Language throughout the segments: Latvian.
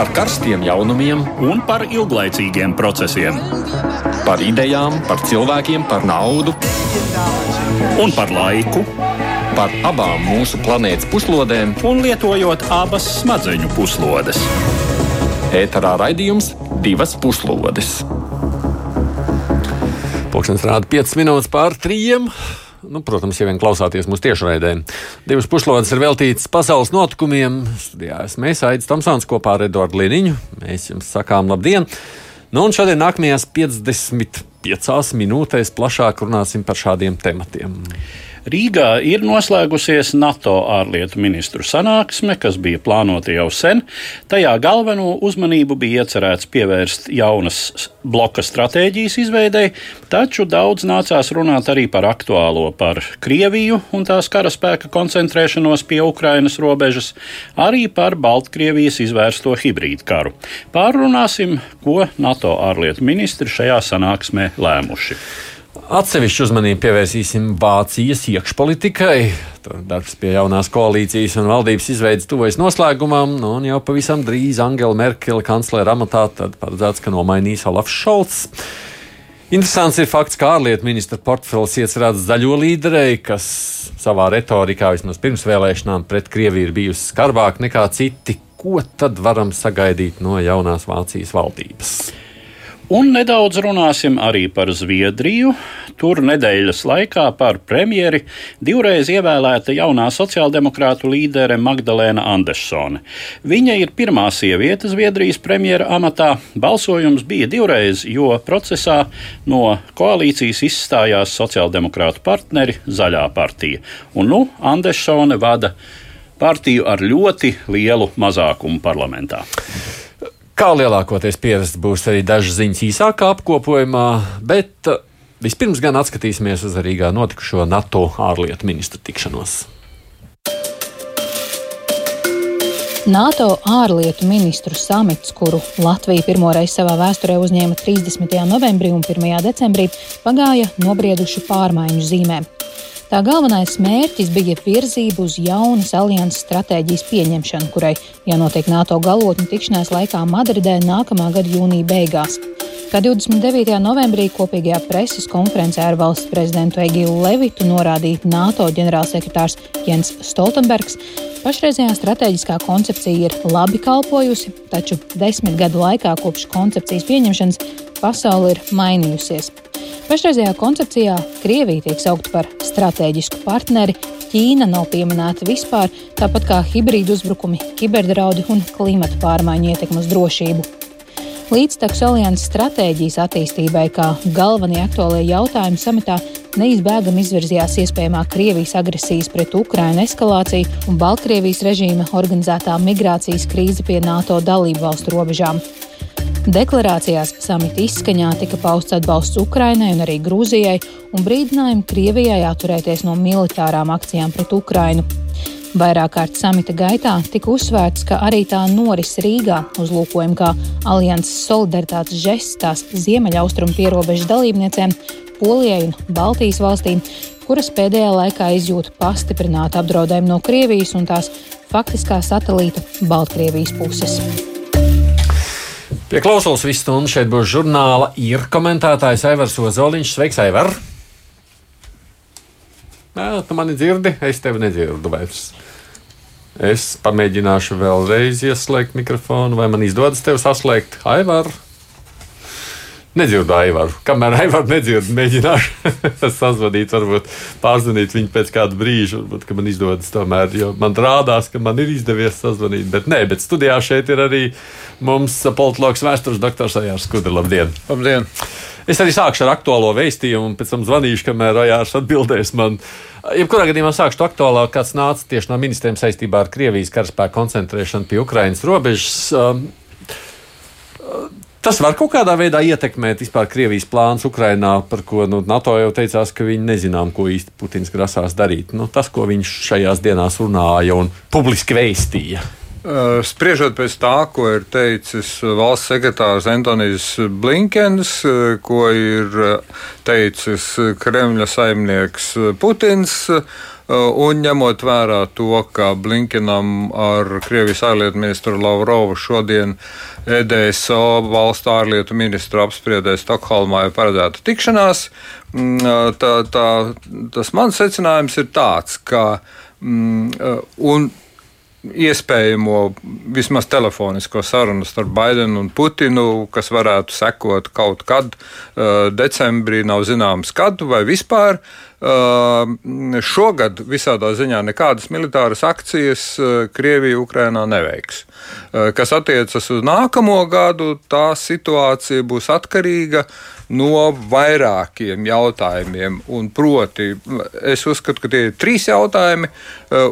par karstiem jaunumiem un par ilglaicīgiem procesiem. Par idejām, par cilvēkiem, par naudu un par laiku. Par abām mūsu planētas puslodēm, un lietojot abas smadzeņu puslodes. Ēterā raidījums divas puslodes. Pūkstens rāda 5 minūtes pār 3. Nu, protams, ja vien klausāties mūsu tiešraidē, divas puslodes ir veltītas pasaules notikumiem. Studijā esmu es, Aits Tomsons, kopā ar Eduardu Liniņu. Mēs jums sakām labdien! Nu, un šodien nākamajās 55 minūtēs plašāk runāsim par šādiem tematiem. Rīgā ir noslēgusies NATO ārlietu ministru sanāksme, kas bija plānota jau sen. Tajā galveno uzmanību bija iecerēts pievērst jaunas bloka stratēģijas izveidei, taču daudz nācās runāt arī par aktuālo, par Krieviju un tās karaspēka koncentrēšanos pie Ukrainas robežas, arī par Baltkrievijas izvērsto hibrīdu karu. Pārunāsim, ko NATO ārlietu ministri šajā sanāksmē lēmuši. Atsevišķu uzmanību pievērsīsim Vācijas iekšpolitikai. Darbs pie jaunās koalīcijas un valdības izveidas tuvojas noslēgumam, nu, un jau pavisam drīz Angela Merkele kanclera amatā paredzēts, ka nomainīs Olafs Šalts. Interesants ir fakts, ka ārlietu ministra portfels iecerēts zaļo līderei, kas savā retorikā vismaz pirms vēlēšanām pret Krieviju ir bijusi skarbāka nekā citi. Ko tad varam sagaidīt no jaunās Vācijas valdības? Un nedaudz runāsim arī par Zviedriju. Tur nedēļas laikā par premjeri divreiz ievēlēta jaunā sociāldemokrātu līdere Magdalēna Andersone. Viņa ir pirmā sieviete Zviedrijas premjera amatā. Balsojums bija divreiz, jo procesā no koalīcijas izstājās sociāldemokrātu partneri Zaļā partija. Un nu Andersone vada partiju ar ļoti lielu mazākumu parlamentā. Kā lielākoties pierasts būs arī dažas ziņas īsākā apkopojumā, bet uh, vispirms gan atskatīsimies uz Rīgā notikušo NATO ārlietu ministru tikšanos. NATO ārlietu ministru samits, kuru Latvija pirmoreiz savā vēsturē uzņēma 30. novembrī un 1. decembrī, pagāja nobriedušu pārmaiņu zīmēm. Tā galvenais mērķis bija virzība uz jaunas alianses stratēģijas pieņemšanu, kurai jānotiek NATO galotņu tikšanās laikā Madridē nākamā gada jūnija beigās. Kā 29. novembrī kopīgajā preses konferencē ar valsts prezidentu Egilu Levitu norādīja NATO ģenerālsekretārs Jens Stoltenbergs, pašreizējā strateģiskā koncepcija ir labi kalpojusi, taču desmit gadu laikā kopš koncepcijas pieņemšanas pasaule ir mainījusies. Pašreizējā koncepcijā Krievija tiek saukta par strateģisku partneri, Ķīna nav pieminēta vispār, tāpat kā hibrīdu uzbrukumi, kiberdraudi un klimata pārmaiņu ietekme uz drošību. Līdztekus alianses stratēģijas attīstībai, kā galvenie aktuālie jautājumi samitā, neizbēgami izvirzījās iespējamā Krievijas agresijas pret Ukrainu eskalācija un Baltkrievijas režīma organizētā migrācijas krīze pie NATO dalību valstu robežām. Deklarācijās samita izskaņā tika pausts atbalsts Ukrainai un arī Grūzijai un brīdinājumi Krievijai atturēties no militārām akcijām pret Ukrainu. Vairāk kārt samita gaitā tika uzsvērts, ka arī tā noris Rīgā uzlūkojam kā alianses solidaritātes žests tās ziemeļaustrumu pierobežas dalībniecēm, Polijai un Baltijas valstīm, kuras pēdējā laikā izjūta pastiprinātu apdraudējumu no Krievijas un tās faktiskā satelīta Baltkrievijas puses. Pie klausulas visu stundu šeit būs žurnāla ir komentētājs Aivars Ozoliņš. Sveiks, Aivar! Nē, tu mani dzirdi, es tevi nedzirdu vairs. Es pamēģināšu vēlreiz ieslēgt mikrofonu, vai man izdodas tevi saslēgt. Aivar! Nedzirdu Aivaru. Kamēr Aivaru nedzirdu, mēģināšu sazvanīt, varbūt pārzvanīt viņu pēc kāda brīža. Varbūt, ka man izdodas tomēr, jo man rādās, ka man ir izdevies sazvanīt. Bet nē, bet studijā šeit ir arī mums politologs vēstures doktors Ajārs Skudra. Labdien! Labdien! Es arī sākšu ar aktuālo vēstījumu, un pēc tam zvanīšu, kamēr Ajārs atbildēs man. Jebkurā gadījumā sākšu aktuālā, kāds nāca tieši no ministriem saistībā ar Krievijas karaspēku koncentrēšanu pie Ukrainas robežas. Um, Tas var kaut kādā veidā ietekmēt vispār Krievijas plānus Ukrajinā, par ko nu, NATO jau teicās, ka viņi nezinām, ko īsti Putins grasās darīt. Nu, tas, ko viņš šajās dienās runāja un publiski veistīja. Spriežot pēc tā, ko ir teicis valsts sekretārs Antonijs Blinkens, ko ir teicis Kremļa saimnieks Putins, un ņemot vērā to, ka Blinkenam ar Krievijas ārlietu ministru Lavrovu šodien EDSO valstu ārlietu ministru apspriedē Stokholmā ir paredzēta tikšanās, mm, tā, tā, tas mans secinājums ir tāds, ka mm, un iespējamo vismaz telefonisko sarunu starp Baidenu un Putinu, kas varētu sekot kaut kad uh, decembrī, nav zināms, kad vai vispār. Uh, šogad visādā ziņā nekādas militāras akcijas uh, Krievija Ukrainā neveiks. Uh, kas attiecas uz nākamo gadu, tā situācija būs atkarīga no vairākiem jautājumiem. Un proti, es uzskatu, ka tie ir trīs jautājumi,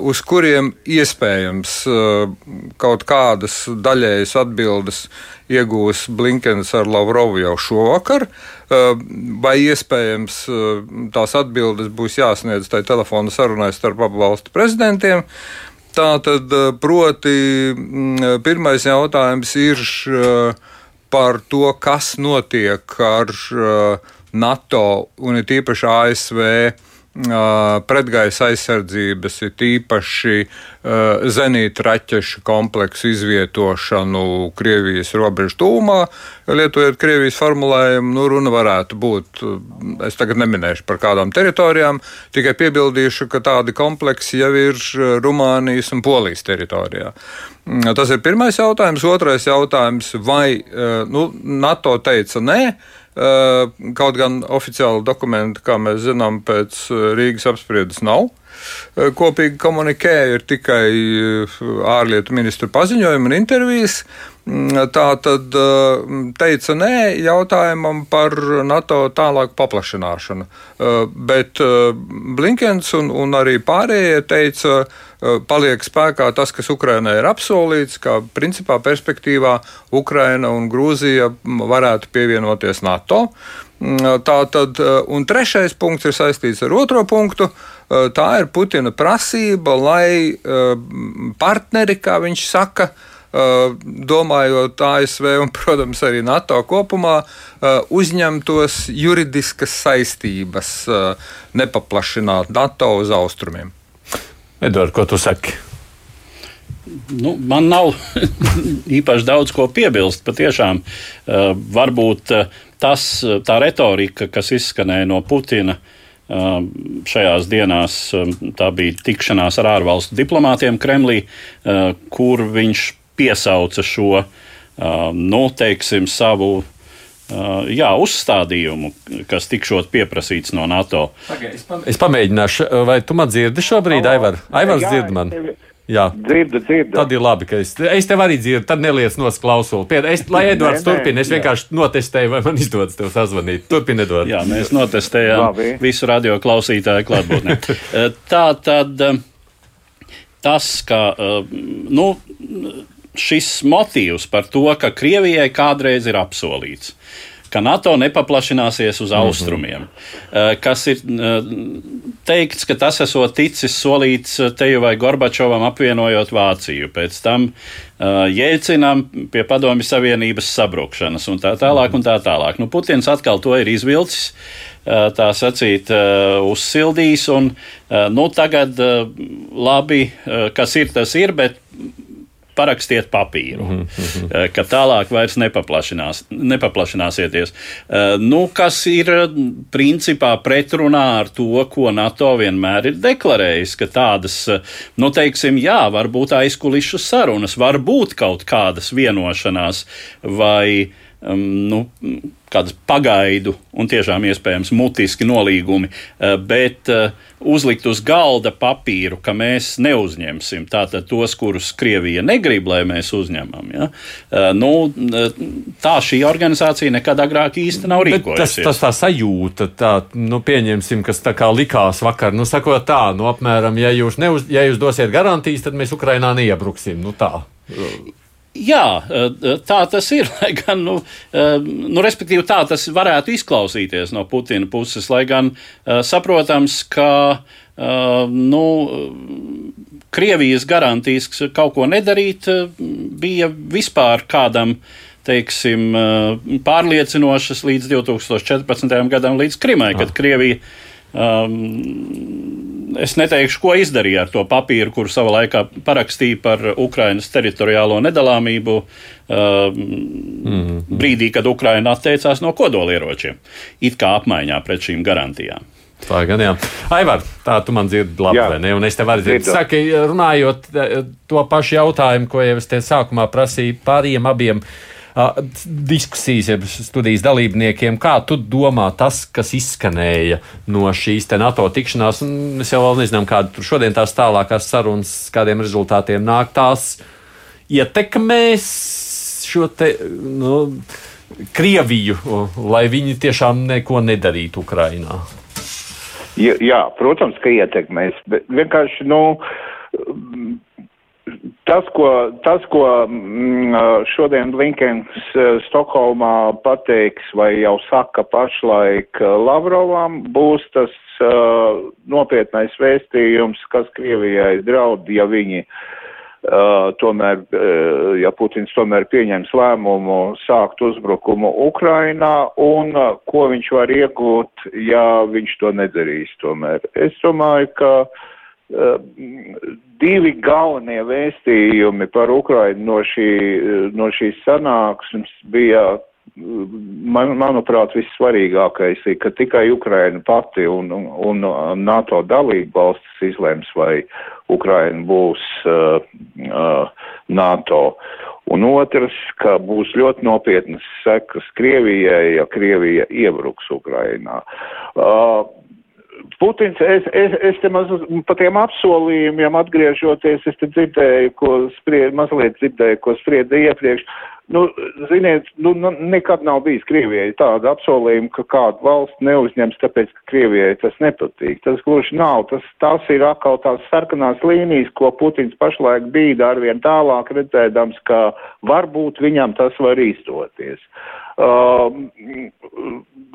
uz kuriem iespējams kaut kādas daļējas atbildes iegūs Blinkens ar Lavrovu jau šovakar, eh, vai iespējams eh, tās atbildes būs jāsniedz tajā telefona sarunai starp abu valstu prezidentiem. Tā tad, eh, proti, mm, pirmais jautājums ir par to, kas notiek ar NATO un it īpaši ASV pretgaisa aizsardzības, ir tīpaši zenīta raķešu kompleksu izvietošanu Krievijas robežu tūmā. Lietojot Krievijas formulējumu, nu, runa varētu būt, es tagad neminēšu par kādām teritorijām, tikai piebildīšu, ka tādi kompleksi jau ir Rumānijas un Polijas teritorijā. Tas ir pirmais jautājums. Otrais jautājums, vai nu, NATO teica nē, Eh, kaut gan oficiāla dokumenta, kā mēs zinām, pēc eh, Rīgas apspriedes nav. Eh, kopīgi komunikē ir tikai ārlietu ministra paziņojumi un intervijas. Tā tad teica nē jautājumam par NATO tālāku paplašināšanu. Bet Blinkens un, un arī pārējie teica, Eh, paliek spēkā tas, kas Ukrainai ir apsolīts, ka principā perspektīvā Ukraina un Grūzija varētu pievienoties NATO. Mm, tā tad, eh, un trešais punkts ir saistīts ar otro punktu. Eh, tā ir Putina prasība, lai partneri, kā viņš saka, domājot ASV un, protams, arī NATO kopumā, uzņemtos juridiskas saistības nepaplašināt NATO uz austrumiem. Edvards, ko tu saki? Nu, man nav īpaši daudz ko piebilst. Patiešām, varbūt tas, tā retorika, kas izskanēja no Putina šajās dienās, tā bija tikšanās ar ārvalstu diplomātiem Kremlī, kur viņš piesauca šo, nu, teiksim, savu Uh, jā, uzstādījumu, kas tikšot pieprasīts no NATO. Okay, es, pam es pamēģināšu, vai tu man dzirdi šobrīd, Aivar? Aivars dzird mani. Jā, dzirdu, dzirdu. Tad ir labi, ka es, es tev arī dzirdu, tad neliec nos klausuli. Es, lai Edvards turpina, es vienkārši notestēju, vai man izdodas tev sazvanīt. Turpini, Edvards. Jā, mēs notestējām labi. visu radio klausītāju klātbūtni. Uh, tā tad um, tas, ka, uh, nu, šis motīvs par to, ka Krievijai kādreiz ir apsolīts ka NATO nepaplašināsies uz mhm. austrumiem. Mm -hmm. Kas ir eh, teikts, ka tas esot ticis solīts eh, Teju vai Gorbačovam apvienojot Vāciju, pēc tam Jēlcinam pie Padomju Savienības sabrukšanas un tā tālāk. Un tā tālāk. Nu, Putins atkal to ir izvilcis tā sacīt, uzsildījis. Un, nu, tagad labi, kas ir, tas ir, bet parakstiet papīru, mm -hmm. ka tālāk vairs nepaplašinās, nepaplašināsieties. Eh, nu, kas ir principā pretrunā ar to, ko NATO vienmēr ir deklarējis, ka tādas, eh, nu, teiksim, jā, varbūt aizkulišu sarunas, varbūt kaut kādas vienošanās vai um, nu, kādas pagaidu un tiešām iespējams mutiski nolīgumi, uh, bet uh, uzlikt uz galda papīru, ka mēs neuzņemsim tātad tos, kurus Krievija negrib, lai mēs uzņemam. Ja? Uh, nu, tā šī organizācija nekad agrāk īsti nav rīkojusies. Tas, tas tā sajūta, tā, nu, pieņemsim, kas tā kā likās vakar, nu, sakot tā, nu, apmēram, ja jūs, neuz, ja jūs dosiet garantijas, tad mēs Ukrainā neiebruksim. Nu, tā. Jā, eh, tā tas ir. Gan, nu, eh, nu, respektīvi, tā tas varētu izklausīties no Putina puses, lai gan eh, saprotams, ka nu, Krievijas garantijas kaut ko nedarīt bija vispār kādam teiksim, pārliecinošas līdz 2014. gadam, līdz Krimai, kad Krievija um, es neteikšu, ko izdarīja ar to papīru, kuru savā laikā parakstīja par Ukrainas teritoriālo nedalāmību uh, mm. brīdī, kad Ukraina atteicās no kodolieročiem, it kā apmaiņā pret šīm garantijām. Tā gan jā. Aivar, tā tu man dzirdi labi, jā. vai ne? Un es tev arī dzirdu. Saki, runājot eh, to pašu jautājumu, ko jau es te sākumā prasīju pāriem abiem uh, diskusijas, ja studijas dalībniekiem, kā tu domā tas, kas izskanēja no šīs NATO tikšanās, un mēs jau vēl nezinām, kāda tur šodien tās tālākās sarunas, kādiem rezultātiem nāk tās ietekmēs šo te, nu, Krieviju, lai viņi tiešām neko nedarītu Ukrainā. Jā, protams, ka ietekmēs, bet vienkārši, nu, tas, ko, tas, ko mm, šodien Blinkens Stokholmā pateiks vai jau saka pašlaik Lavrovam, būs tas uh, nopietnais vēstījums, kas Krievijai draud, ja viņi uh, Uh, tomēr, uh, ja Putins tomēr pieņems lēmumu sākt uzbrukumu Ukrainā un uh, ko viņš var iegūt, ja viņš to nedarīs tomēr. Es domāju, ka divi galvenie vēstījumi par Ukrainu no, šī, no šīs sanāksmes bija man, manuprāt, vissvarīgākais ir, ka tikai Ukraina pati un, un, un NATO dalība valstis izlems, vai Ukraina būs uh, uh, NATO. Un otrs, ka būs ļoti nopietnas sekas Krievijai, ja Krievija iebruks Ukrainā. Uh, Putins, es, es, es te maz, pa tiem apsolījumiem atgriežoties, es te dzirdēju, ko spried, mazliet dzirdēju, ko sprieda iepriekš. Nu, ziniet, nu, nu, nekad nav bijis Krievijai tāda apsolījuma, ka kādu valsts neuzņems, tāpēc, ka Krievijai tas nepatīk. Tas gluži nav. Tas, tas ir atkal tās sarkanās līnijas, ko Putins pašlaik bīda arvien tālāk, redzēdams, ka varbūt viņam tas var izdoties. Uh,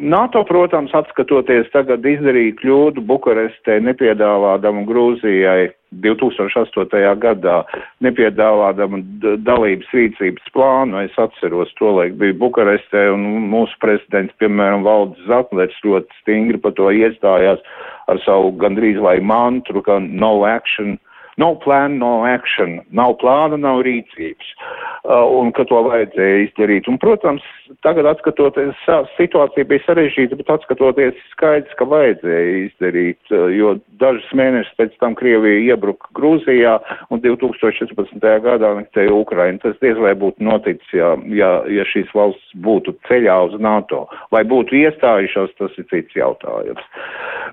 NATO, protams, atskatoties tagad izdarīja kļūdu Bukarestē, nepiedāvādama Grūzijai 2008. gadā, nepiedāvādama dalības rīcības plānu. Es atceros, to laik bija Bukarestē un mūsu prezidents, piemēram, Valdis Zatlers ļoti stingri par to iestājās ar savu gandrīz vai mantru, ka no action. Uh, Nav plāna, no action, nav plāna, nav rīcības, uh, un ka to vajadzēja izdarīt. Un, protams, tagad atskatoties, situācija bija sarežģīta, bet atskatoties skaidrs, ka vajadzēja izdarīt, uh, jo dažus mēnešus pēc tam Krievija iebruka Grūzijā un 2014. gadā anektēja Ukrainu. Tas diez vai būtu noticis, ja, ja, ja šīs valsts būtu ceļā uz NATO. Vai būtu iestājušās, tas ir cits jautājums.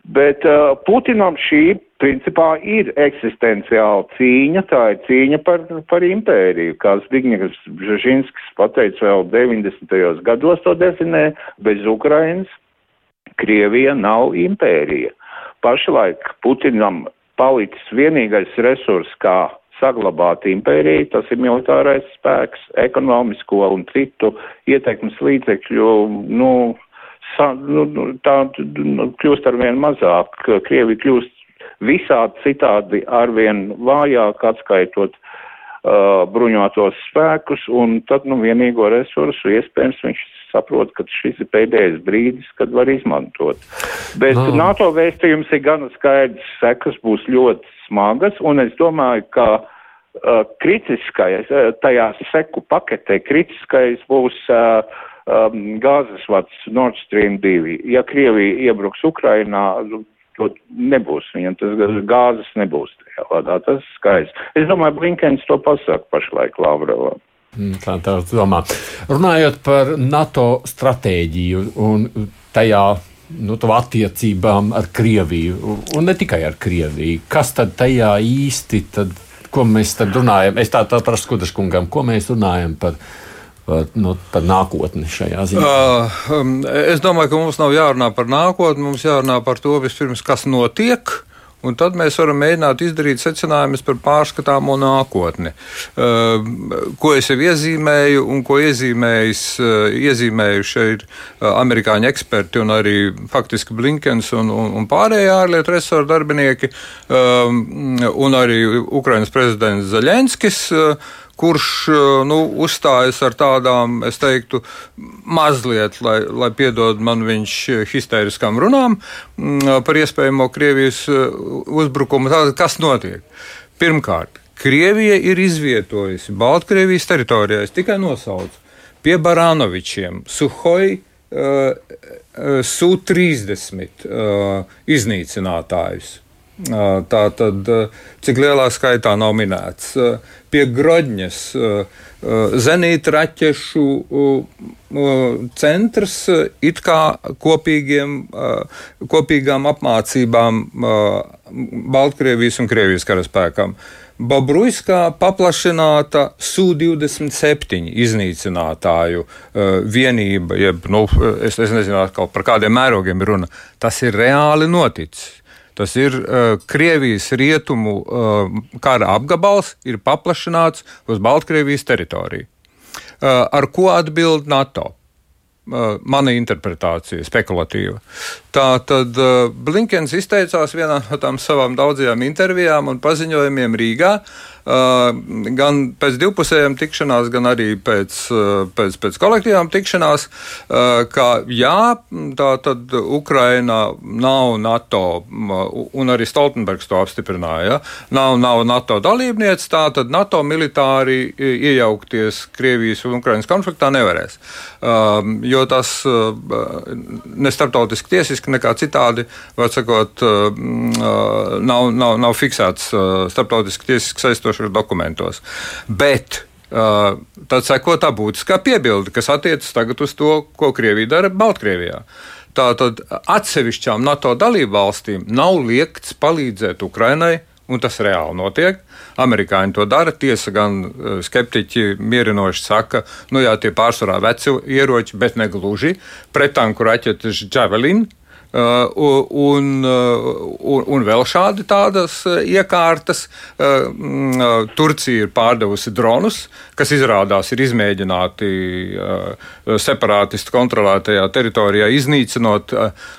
Bet uh, Putinam šī principā ir eksistenciāla cīņa, tā ir cīņa par, par impēriju, kā Zbigņevs Bžežinskis pateica vēl 90. gados to definē, bez Ukrainas Krievija nav impērija. Pašlaik Putinam palicis vienīgais resurs, kā saglabāt impēriju, tas ir militārais spēks, ekonomisko un citu ietekmes līdzekļu, nu, sa, nu, nu tā nu, kļūst arvien mazāk. Krievi kļūst visādi citādi arvien vājāk atskaitot uh, bruņotos spēkus, un tad, nu, vienīgo resursu iespējams viņš saprot, ka šis ir pēdējais brīdis, kad var izmantot. Bet no. NATO vēstījums ir gana skaidrs, sekas būs ļoti smagas, un es domāju, ka uh, kritiskais, uh, tajā seku paketē kritiskais būs uh, um, gāzes vads Nord Stream 2. Ja Krievija iebruks Ukrainā, to nebūs. Viņam tas gāzes nebūs tajā vadā. Tas ir skaisti. Es domāju, Blinkens to pasaka pašlaik Lavrovam. Mm, tā tā domā. Runājot par NATO stratēģiju un tajā nu, attiecībām ar Krieviju, un ne tikai ar Krieviju, kas tad tajā īsti, tad, ko mēs tad runājam? Es tā, tā prasu Kudaškungam, ko mēs runājam par nu, par nākotni šajā ziņā? Uh, um, es domāju, ka mums nav jārunā par nākotni, mums jārunā par to vispirms, kas notiek. Un tad mēs varam mēģināt izdarīt secinājumus par pārskatāmo nākotni. Uh, ko es jau iezīmēju, un ko uh, iezīmēju šeit uh, amerikāņu eksperti un arī faktiski Blinkens un, un, un pārējie ārlietu resortu darbinieki, um, un arī Ukrainas prezidents Zaļenskis kurš nu, uzstājas ar tādām, es teiktu, mazliet, lai, lai piedod man viņš histēriskām runām mm, par iespējamo Krievijas uzbrukumu. Tātad, kas notiek? Pirmkārt, Krievija ir izvietojusi Baltkrievijas teritorijā, es tikai nosaucu, pie Baranovičiem, Suhoi, uh, uh, Su-30 uh, iznīcinātājus. Tā tad, cik lielā skaitā nav minēts, pie Grodņas zenīta raķešu centrs it kā kopīgiem, kopīgām apmācībām Baltkrievijas un Krievijas karaspēkam. Bobruiskā paplašināta Su-27 iznīcinātāju vienība, jeb, nu, es, es nezinu, par kādiem mērogiem ir runa. Tas ir reāli noticis. Tas ir uh, Krievijas rietumu uh, kara apgabals, ir paplašināts uz Baltkrievijas teritoriju. Uh, ar ko atbild NATO? mana interpretācija, spekulatīva. Tā tad Blinkens izteicās vienā no tām savām daudzajām intervijām un paziņojumiem Rīgā, gan pēc divpusējām tikšanās, gan arī pēc, pēc, pēc kolektīvām tikšanās, ka jā, tā tad Ukraina nav NATO, un arī Stoltenbergs to apstiprināja, ja? nav, nav NATO dalībniece, tā tad NATO militāri iejaukties Krievijas un Ukrainas konfliktā nevarēs. Jo tas ne starptautiski tiesiski, nekā citādi, var sakot, nav, nav, nav fiksēts starptautiski tiesiski atbilstošos dokumentos. Bet tad seko tā būtiskā piebilde, kas attiecas tagad uz to, ko Krievija dara Baltkrievijā. Tātad atsevišķām NATO dalību valstīm nav liekts palīdzēt Ukrainai, un tas reāli notiek. Amerikāņi to dara. Tiesa gan skeptiķi mierinoši saka, nu jā, tie pārsvarā veci ieroči, bet ne gluži. Pretanku raķetes Javelin un, uh, un, un vēl šādi tādas uh, iekārtas. Mm, Turcija ir pārdevusi dronus, kas izrādās ir izmēģināti separātistu kontrolētajā teritorijā, iznīcinot,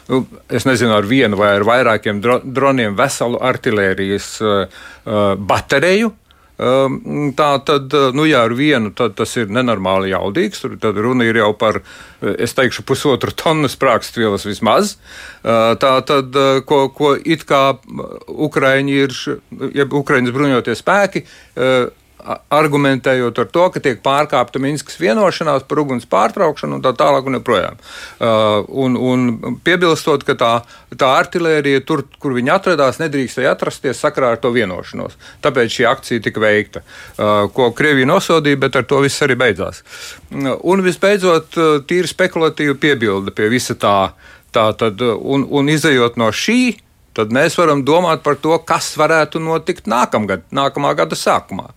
nu, es nezinu, ar vienu vai ar vairākiem droniem veselu artilērijas bateriju tā tad, eh, nu, ja ar vienu, tad tas ir nenormāli jaudīgs. Tur tad runa ir jau par, eh, es teikšu, pusotru tonu sprāgstvielas vismaz. Eh, tā tad, ko, ko it kā Ukraiņi ir, ja Ukraiņas bruņoties spēki argumentējot ar to, ka tiek pārkāpta Minskas vienošanās par uguns pārtraukšanu un tā tālāk un joprojām. Uh, un, un piebilstot, ka tā, tā artilērija tur, kur viņi atradās, nedrīkstēja atrasties sakarā ar to vienošanos. Tāpēc šī akcija tika veikta, uh, ko Krievija nosodīja, bet ar to viss arī beidzās. Uh, un visbeidzot, uh, tīri spekulatīva piebilde pie visa tā. tā tad, un, un izējot no šī, tad mēs varam domāt par to, kas varētu notikt nākamgad, nākamā gada sākumā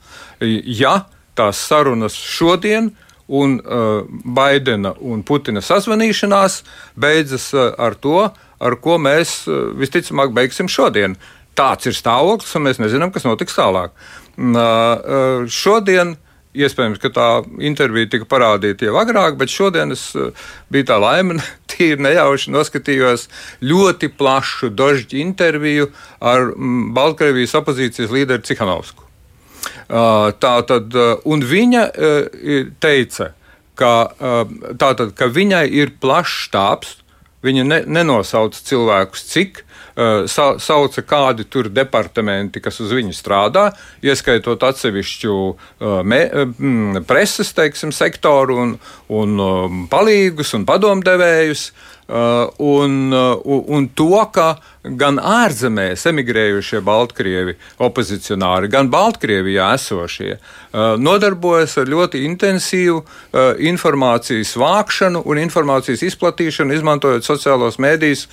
ja tās sarunas šodien un uh, Baidena un Putina sazvanīšanās beidzas uh, ar to, ar ko mēs uh, visticamāk beigsim šodien. Tāds ir stāvoklis, un mēs nezinām, kas notiks tālāk. Uh, uh, šodien Iespējams, ka tā intervija tika parādīta jau agrāk, bet šodien es uh, biju tā laime, tīri nejauši noskatījos ļoti plašu dožģu interviju ar mm, Baltkrievijas opozīcijas līderi Cihanovsku. Tā tad, un viņa teica, ka, tātad, ka viņai ir plašs štābs, viņa ne, nenosauca cilvēkus, cik, sa, sauca kādi tur departamenti, kas uz viņu strādā, ieskaitot atsevišķu me, preses teiksim, sektoru un, un palīgus un padomdevējus. Uh, un, uh, un to, ka gan ārzemēs emigrējušie Baltkrievi opozicionāri, gan Baltkrievijā esošie uh, nodarbojas ar ļoti intensīvu informācijas vākšanu un informācijas izplatīšanu, izmantojot sociālos mēdījus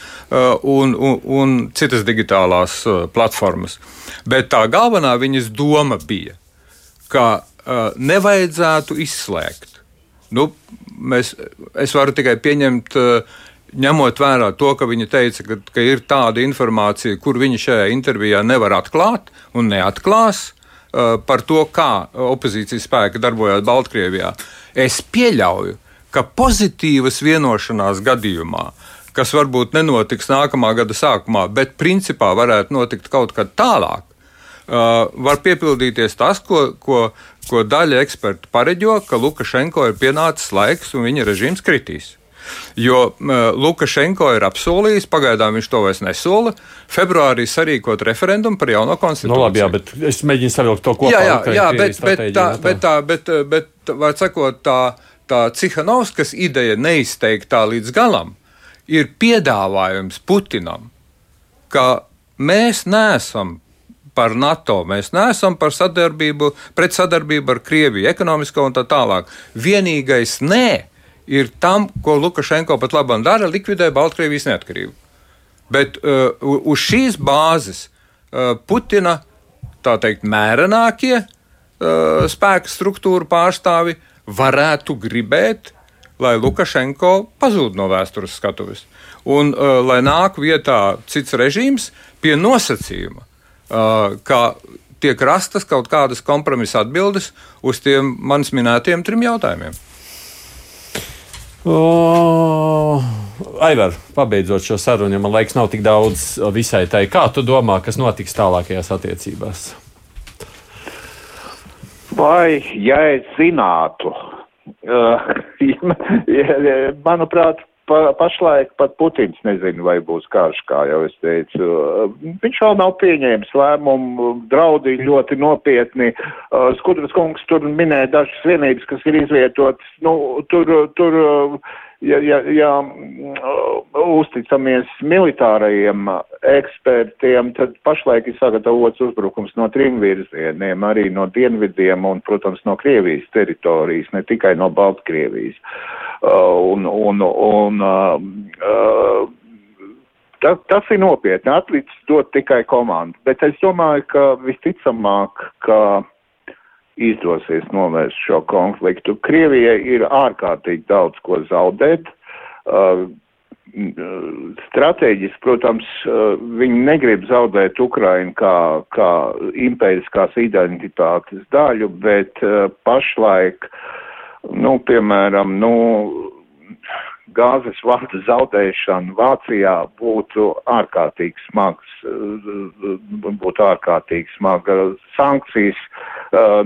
un, un, un citas digitālās platformas. Bet tā galvenā viņas doma bija, ka nevajadzētu izslēgt. Nu, mēs, es varu tikai pieņemt uh, ņemot vērā to, ka viņa teica, ka, ka ir tāda informācija, kur viņa šajā intervijā nevar atklāt un neatklās uh, par to, kā opozīcijas spēki darbojās Baltkrievijā, es pieļauju, ka pozitīvas vienošanās gadījumā, kas varbūt nenotiks nākamā gada sākumā, bet principā varētu notikt kaut kad tālāk, uh, var piepildīties tas, ko, ko, ko daļa ekspertu pareģo, ka Lukašenko ir pienācis laiks un viņa režīms kritīs. Jo Lukašenko ir apsolījis, pagaidām viņš to vairs nesola, februārī sarīkot referendumu par jauno konstitūciju. Nu, labi, jā, bet es mēģinu savilkt to kopā. Jā, jā, jā bet, bet, tā, bet, tā, bet, bet, vai sakot, tā, tā Cihanovskas ideja neizteikt tā līdz galam, ir piedāvājums Putinam, ka mēs neesam par NATO, mēs neesam par sadarbību, pret sadarbību ar Krieviju, ekonomisko un tā tālāk. Vienīgais nē ir tam, ko Lukašenko pat labam dara, likvidē Baltkrievijas neatkarību. Bet uh, uz šīs bāzes uh, Putina tā teikt mērenākie uh, spēka struktūra pārstāvi varētu gribēt, lai Lukašenko pazūd no vēstures skatuves. Un uh, lai nāk vietā cits režīms pie nosacījuma, uh, ka tiek rastas kaut kādas kompromisa atbildes uz tiem manis minētiem trim jautājumiem. O, Aivar, pabeidzot šo sarunu, ja man laiks nav tik daudz visai tai, kā tu domā, kas notiks tālākajās attiecībās? Vai, ja es zinātu, uh, manuprāt, pa, pašlaik pat Putins nezina, vai būs karš, kā jau es teicu. Viņš vēl nav pieņēmis lēmumu, draudi ļoti nopietni. Uh, Skudras kungs tur minēja dažas vienības, kas ir izvietotas. Nu, tur, tur, ja, ja, ja uzticamies militārajiem ekspertiem, tad pašlaik ir sagatavots uzbrukums no trim virzieniem, arī no dienvidiem un, protams, no Krievijas teritorijas, ne tikai no Baltkrievijas. Uh, un, un, un, uh, uh, Tas, tas ir nopietni. Atlicis dot tikai komandu. Bet es domāju, ka visticamāk, ka izdosies novērst šo konfliktu. Krievijai ir ārkārtīgi daudz ko zaudēt. Uh, Stratēģiski, protams, viņi negrib zaudēt Ukrainu kā, kā impēriskās identitātes daļu, bet pašlaik, nu, piemēram, nu, gāzes vada zaudēšana Vācijā būtu ārkārtīgi smags, būtu ārkārtīgi smaga sankcijas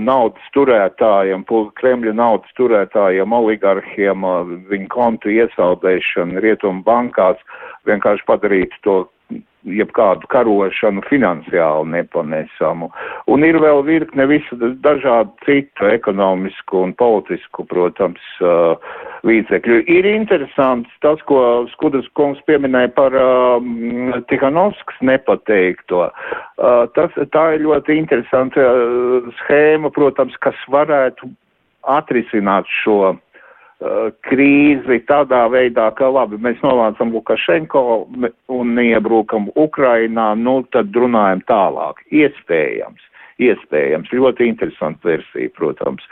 naudas turētājiem, Kremļa naudas turētājiem, oligarhiem, viņu kontu iesaldēšana rietumu bankās vienkārši padarītu to jebkādu karošanu finansiāli nepanesamu. Un ir vēl virkne visu dažādu citu ekonomisku un politisku, protams, līdzekļu. Ir interesants tas, ko Skudas kungs pieminēja par uh, Tihanovskas nepateikto. Uh, tas, tā ir ļoti interesanta uh, schēma, protams, kas varētu atrisināt šo krīzi tādā veidā, ka labi, mēs novācam Lukašenko un neiebrukam Ukrainā, nu tad runājam tālāk. Iespējams. Iespējams, ļoti interesanta versija, protams.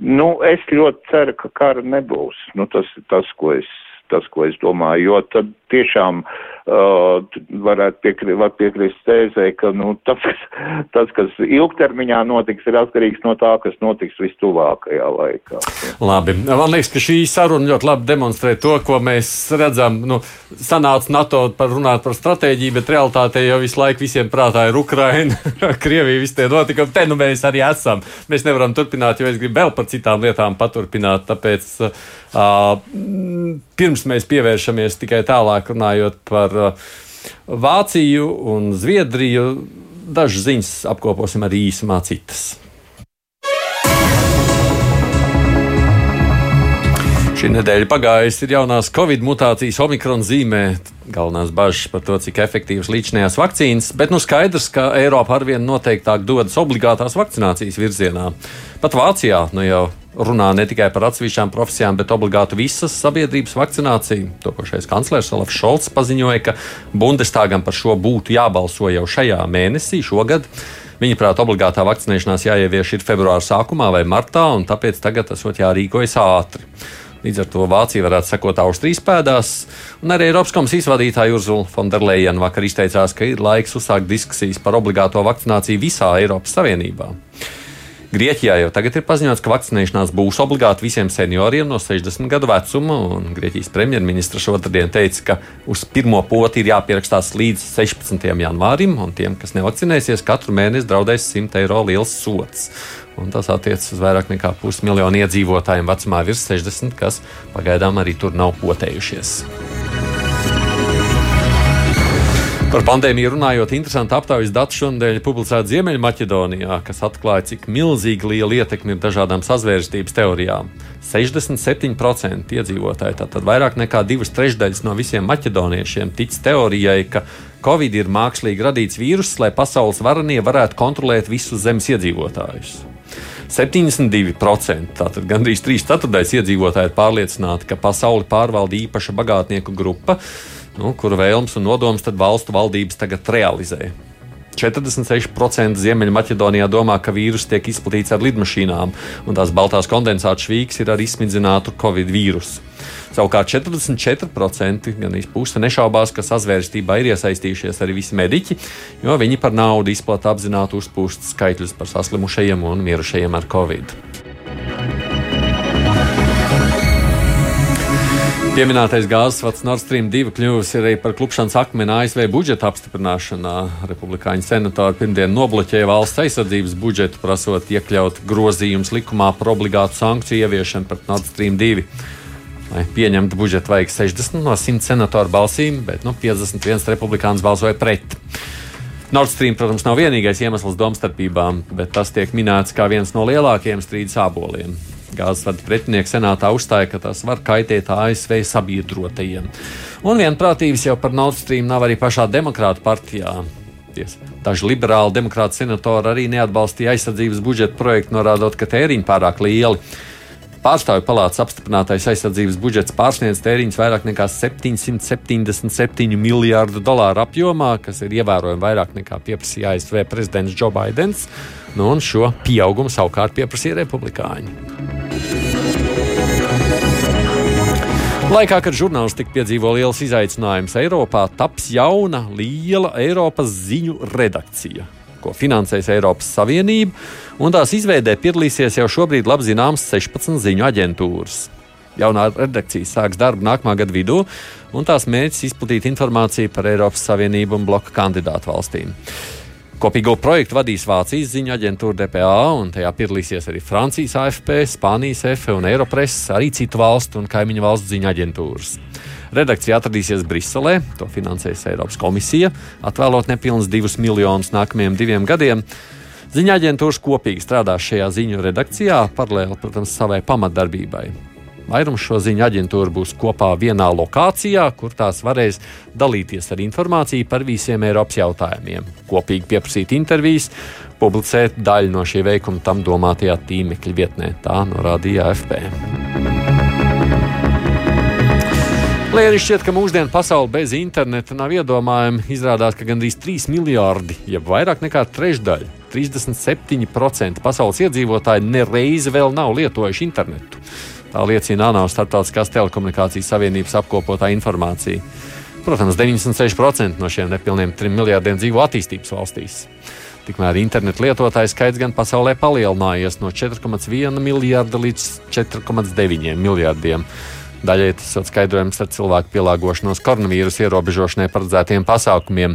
Nu, es ļoti ceru, ka kara nebūs. Nu, tas ir tas, ko es, tas, ko es domāju, jo tad tiešām uh, varētu piekri, var piekrist tēzē, ka nu, tas, tas, kas ilgtermiņā notiks, ir atkarīgs no tā, kas notiks vistuvākajā laikā. Labi. Man liekas, ka šī saruna ļoti labi demonstrē to, ko mēs redzam. Nu, sanāca NATO par runāt par stratēģiju, bet realitātē jau visu laiku visiem prātā ir Ukraina, Krievija, visi tie notikumi. Te nu mēs arī esam. Mēs nevaram turpināt, jo es gribu vēl par citām lietām paturpināt. Tāpēc uh, pirms mēs pievēršamies tikai tālāk runājot par uh, Vāciju un Zviedriju, dažas ziņas apkoposim arī īsumā citas. Šī nedēļa pagājusi ir jaunās covid mutācijas omikron zīmē. Galvenās bažas par to, cik efektīvas līdzinājās vakcīnas, bet nu skaidrs, ka Eiropa arvien noteiktāk dodas obligātās vakcinācijas virzienā. Pat Vācijā nu jau runā ne tikai par atsevišķām profesijām, bet obligāti visas sabiedrības vakcināciju. Topošais kanclers Olafs Šolts paziņoja, ka Bundestagam par šo būtu jābalso jau šajā mēnesī, šogad. Viņaprāt, obligātā vakcinēšanās jāievieš ir februāra sākumā vai martā, un tāpēc tagad tas jārīkojas ātri. Līdz ar to Vācija varētu sekot Austrijas pēdās, un arī Eiropas komisijas vadītāja Urzula Fonderleina vakar izteicās, ka ir laiks uzsākt diskusijas par obligāto vakcināciju visā Eiropas Savienībā. Grieķijā jau tagad ir paziņots, ka vakcinēšanās būs obligāti visiem senioriem no 60 gadu vecuma. Grieķijas premjerministra šodien teica, ka uz pirmo poti ir jāpierakstās līdz 16. janvārim, un tiem, kas nevakcinēsies, katru mēnesi draudēs 100 eiro liels sots. Un tas attiecas uz vairāk nekā pusmiljonu iedzīvotājiem vecumā virs 60, kas pagaidām arī tur nav potējušies. Par pandēmiju runājot, interesanti aptaujas dati šonadēļ publicēti Ziemeļmaķedonijā, kas atklāja, cik milzīgi liela ietekme ir dažādām sazvērstības teorijām. 67% iedzīvotāji, tātad vairāk nekā divas trešdaļas no visiem maķedoniešiem, tic teorijai, ka Covid ir mākslīgi radīts vīruss, lai pasaules varanie varētu kontrolēt visus zemes iedzīvotājus. 72%, tātad gandrīz 3 ceturdaļas iedzīvotāji ir pārliecināti, ka pasauli pārvalda īpaša bagātnieku grupa nu, kuru vēlmes un nodomus valstu valdības tagad realizē. 46% Ziemeļmaķedonijā domā, ka vīrus tiek izplatīts ar lidmašīnām, un tās baltās kondensāta švīks ir ar izsmidzinātu covid vīrusu. Savukārt 44% gan puse nešaubās, ka sazvērstībā ir iesaistījušies arī visi mediķi, jo viņi par naudu izplatīja apzināti uzpūstus skaitļus par saslimušajiem un mirušajiem ar covid. Pieminētais gāzes vats Nord Stream 2 kļuvis arī par klupšanas akmeni ASV budžeta apstiprināšanā. Republikāņu senatori pirmdien nobloķēja valsts aizsardzības budžetu, prasot iekļaut grozījumus likumā par obligātu sankciju ieviešanu pret Nord Stream 2. Lai pieņemtu budžetu, vajag 60 no 100 senatoru balsīm, bet nu, 51 republikāns balsoja pret. Nord Stream, protams, nav vienīgais iemesls domstarpībām, bet tas tiek minēts kā viens no lielākajiem strīdus āboliem. Gāzes vada pretinieki senātā uzstāja, ka tas var kaitēt ASV sabiedrotajiem. Un vienprātības jau par Nord Stream nav arī pašā demokrāta partijā. Daži liberāli demokrāti senatori arī neatbalstīja aizsardzības budžeta projektu, norādot, ka tēriņi pārāk lieli. Pārstāvju palātas apstiprinātais aizsardzības budžets pārsniedz tēriņus vairāk nekā 777 miljārdu dolāru apjomā, kas ir ievērojami vairāk nekā pieprasīja ASV prezidents Joe Bidenis. Nu, un šo pieaugumu savukārt pieprasīja republikāņi. Laikā, kad žurnālistika piedzīvo liels izaicinājums Eiropā, taps jauna, liela Eiropas ziņu redakcija, ko finansēs Eiropas Savienība, un tās izveidē piedalīsies jau šobrīd labi zināmas 16 ziņu aģentūras. Jaunā redakcija sāks darbu nākamā gada vidū, un tās mērķis izplatīt informāciju par Eiropas Savienību un bloka kandidātu valstīm. Kopīgo projektu vadīs Vācijas ziņu aģentūra DPA, un tajā piedalīsies arī Francijas AFP, Spānijas EFE un Eiropress, arī citu valstu un kaimiņu valstu ziņu aģentūras. Redakcija atradīsies Briselē, to finansēs Eiropas komisija, atvēlot nepilnus divus miljonus nākamajiem diviem gadiem. Ziņā aģentūras kopīgi strādās šajā ziņu redakcijā, paralēli, protams, savai pamatdarbībai. Vairums šo ziņu aģentūru būs kopā vienā lokācijā, kur tās varēs dalīties ar informāciju par visiem Eiropas jautājumiem, kopīgi pieprasīt intervijas, publicēt daļu no šī veikuma tam domātajā tīmekļa vietnē. Tā norādīja AFP. Lai arī šķiet, ka mūsdienu pasaule bez interneta nav iedomājama, izrādās, ka gandrīz 3 miljardi, jeb vairāk nekā trešdaļa, 37% pasaules iedzīvotāji nereizi vēl nav lietojuši internetu. Tā liecina ANO Startautiskās telekomunikācijas savienības apkopotā informācija. Protams, 96% no šiem nepilniem 3 miljardiem dzīvo attīstības valstīs. Tikmēr internetu lietotāju skaits gan pasaulē palielinājies no 4,1 miljarda līdz 4,9 miljardiem. Daļai tas ir skaidrojums ar cilvēku pielāgošanos koronavīrusa ierobežošanai paredzētiem pasākumiem.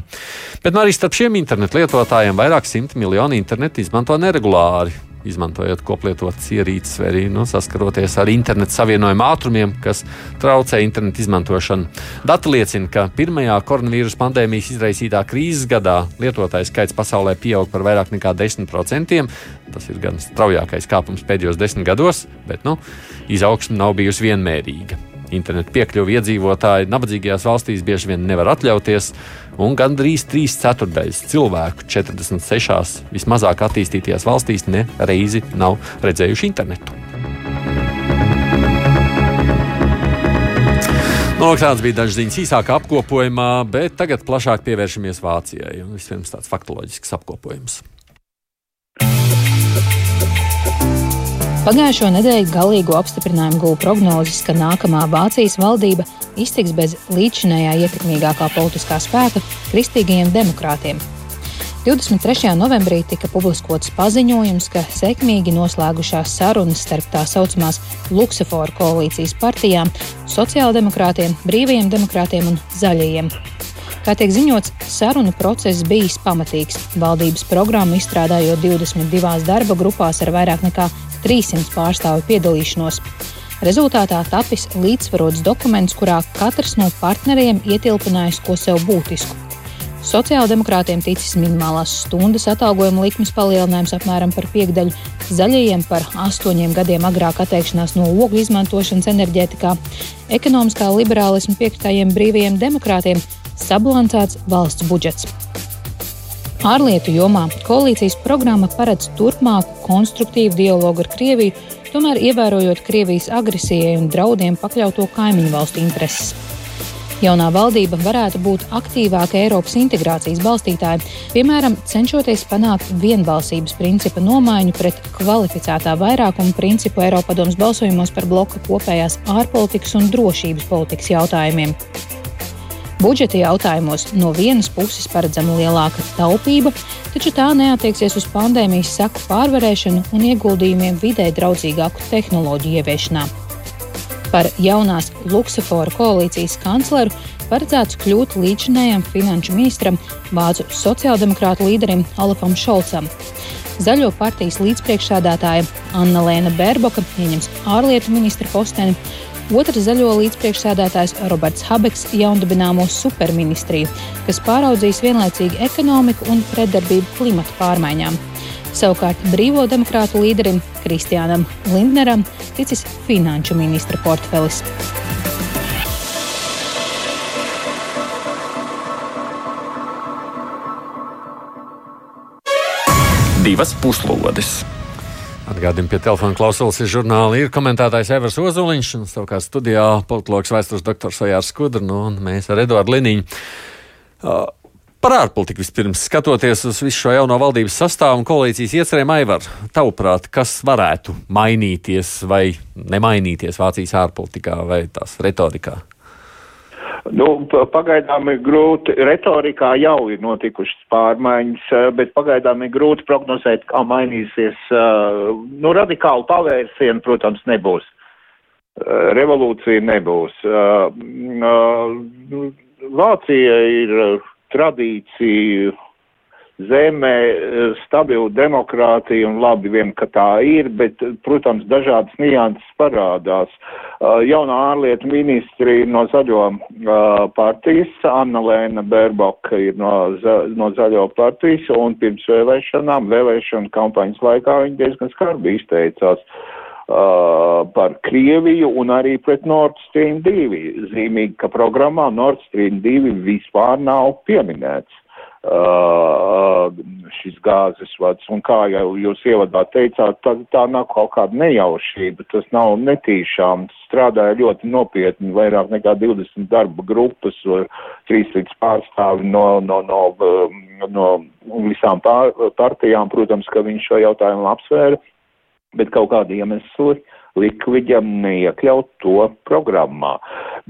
Bet nu, arī starp šiem internetu lietotājiem vairāk simt miljoni internetu izmanto neregulāri izmantojot koplietotas ierīces, vai arī nu, saskaroties ar internetu savienojumu ātrumiem, kas traucē internetu izmantošanu. Dati liecina, ka pirmajā koronavīrusa pandēmijas izraisītā krīzes gadā lietotāju skaits pasaulē pieaug par vairāk nekā 10%. Tas ir gan straujākais kāpums pēdējos desmit gados, bet nu, izaugsme nav bijusi vienmērīga. Internetu piekļuvi iedzīvotāji nabadzīgajās valstīs bieži vien nevar atļauties, un gandrīz 3 ceturdaļas cilvēku 46 vismazāk attīstītajās valstīs ne reizi nav redzējuši internetu. Nu, tāds bija dažs ziņas īsākā apkopojumā, bet tagad plašāk pievēršamies Vācijai. Vispirms tāds faktoloģisks apkopojums. Pagājušo nedēļu galīgo apstiprinājumu gūta prognozes, ka nākamā Vācijas valdība iztiks bez līdzšinējā ietekmīgākā politiskā spēka - kristīgajiem demokrātiem. 23. novembrī tika publiskots paziņojums, ka sekmīgi noslēgušās sarunas starp tā saucamās Luksemburgas koalīcijas partijām, sociāldemokrātiem, brīvajiem demokrātiem un zaļajiem. Kā tiek ziņots, sarunu process bijis pamatīgs. Valdības programmu izstrādājot 22 darba grupās ar vairāk nekā 300 pārstāvju piedalīšanos. Rezultātā tapis līdzsvarots dokuments, kurā katrs no partneriem ietilpinājis ko sev būtisku. Sociāldemokrātiem ticis minimālās stundas atalgojuma likmes palielinājums apmēram par piekdaļu, zaļajiem par astoņiem gadiem agrāk atteikšanās no ogļu izmantošanas enerģētikā, ekonomiskā liberālisma piekritājiem brīvajiem demokrātiem sabalansēts valsts budžets. Ārlietu jomā koalīcijas programma paredz turpmāku konstruktīvu dialogu ar Krieviju, tomēr ievērojot Krievijas agresijai un draudiem pakļauto kaimiņu valstu intereses. Jaunā valdība varētu būt aktīvāka Eiropas integrācijas balstītāja, piemēram, cenšoties panākt vienbalsības principa nomaiņu pret kvalificētā vairākuma principu Eiropadomas balsojumos par bloka kopējās ārpolitikas un drošības politikas jautājumiem. Budžeta jautājumos no vienas puses paredzama lielāka taupība, taču tā neatieksies uz pandēmijas seku pārvarēšanu un ieguldījumiem vidē draudzīgāku tehnoloģiju ieviešanā par jaunās Luksafora koalīcijas kancleru paredzēts kļūt līdzinējam finanšu ministram, vācu sociāldemokrātu līderim Olafam Šolcam. Zaļo partijas līdzpriekšsādātāja Anna Lēna Bērboka ieņems ārlietu ministra posteni. Otrs zaļo līdzpriekšsēdētājs Roberts Habeks jaundibināmo superministriju, kas pāraudzīs vienlaicīgi ekonomiku un pretdarbību klimata pārmaiņām. Savukārt brīvo demokrātu līderim Kristiānam Lindneram ticis finanšu ministra portfelis. Divas puslodes. Atgādījumi pie telefona klausulas ir žurnāli. Ir komentētājs Evers Ozoliņš un savukārt studijā politologs vēstures doktors Ojārs Skudra nu, un mēs ar Eduardu Liniņu. Uh, Par ārpolitiku vispirms skatoties uz visu šo jauno valdības sastāvu un koalīcijas iecerēm, Aivar, tavuprāt, kas varētu mainīties vai nemainīties Vācijas ārpolitikā vai tās retorikā? Nu, pagaidām ir grūti, retorikā jau ir notikušas pārmaiņas, eh, bet pagaidām ir grūti prognozēt, kā mainīsies. Eh, nu, radikāli pavērsienu, protams, nebūs. Eh, revolūcija nebūs. Vācija ir tradīciju zemē, eh, stabilu demokrātiju un labi vien, ka tā ir, bet, protams, dažādas nianses parādās. Uh, jaunā ārlietu ministri no zaļo partijas, Anna Lēna Bērboka ir no, za, no zaļo partijas, un pirms vēlēšanām, vēlēšana kampaņas laikā viņi diezgan skarbi izteicās. Uh, par Krieviju un arī pret Nord Stream 2. Zīmīgi, ka programmā Nord Stream 2 vispār nav pieminēts šis gāzes vads. Un kā jau jūs ievadā teicāt, tā, tā nav kaut kāda nejaušība, tas nav netīšām. Strādāja ļoti nopietni, vairāk nekā 20 darba grupas, 3 līdz pārstāvi no, no, no, no, no visām pār, partijām. Protams, ka viņš šo jautājumu apsvēra bet kaut kādi iemesli lika viņam neiekļaut to programmā.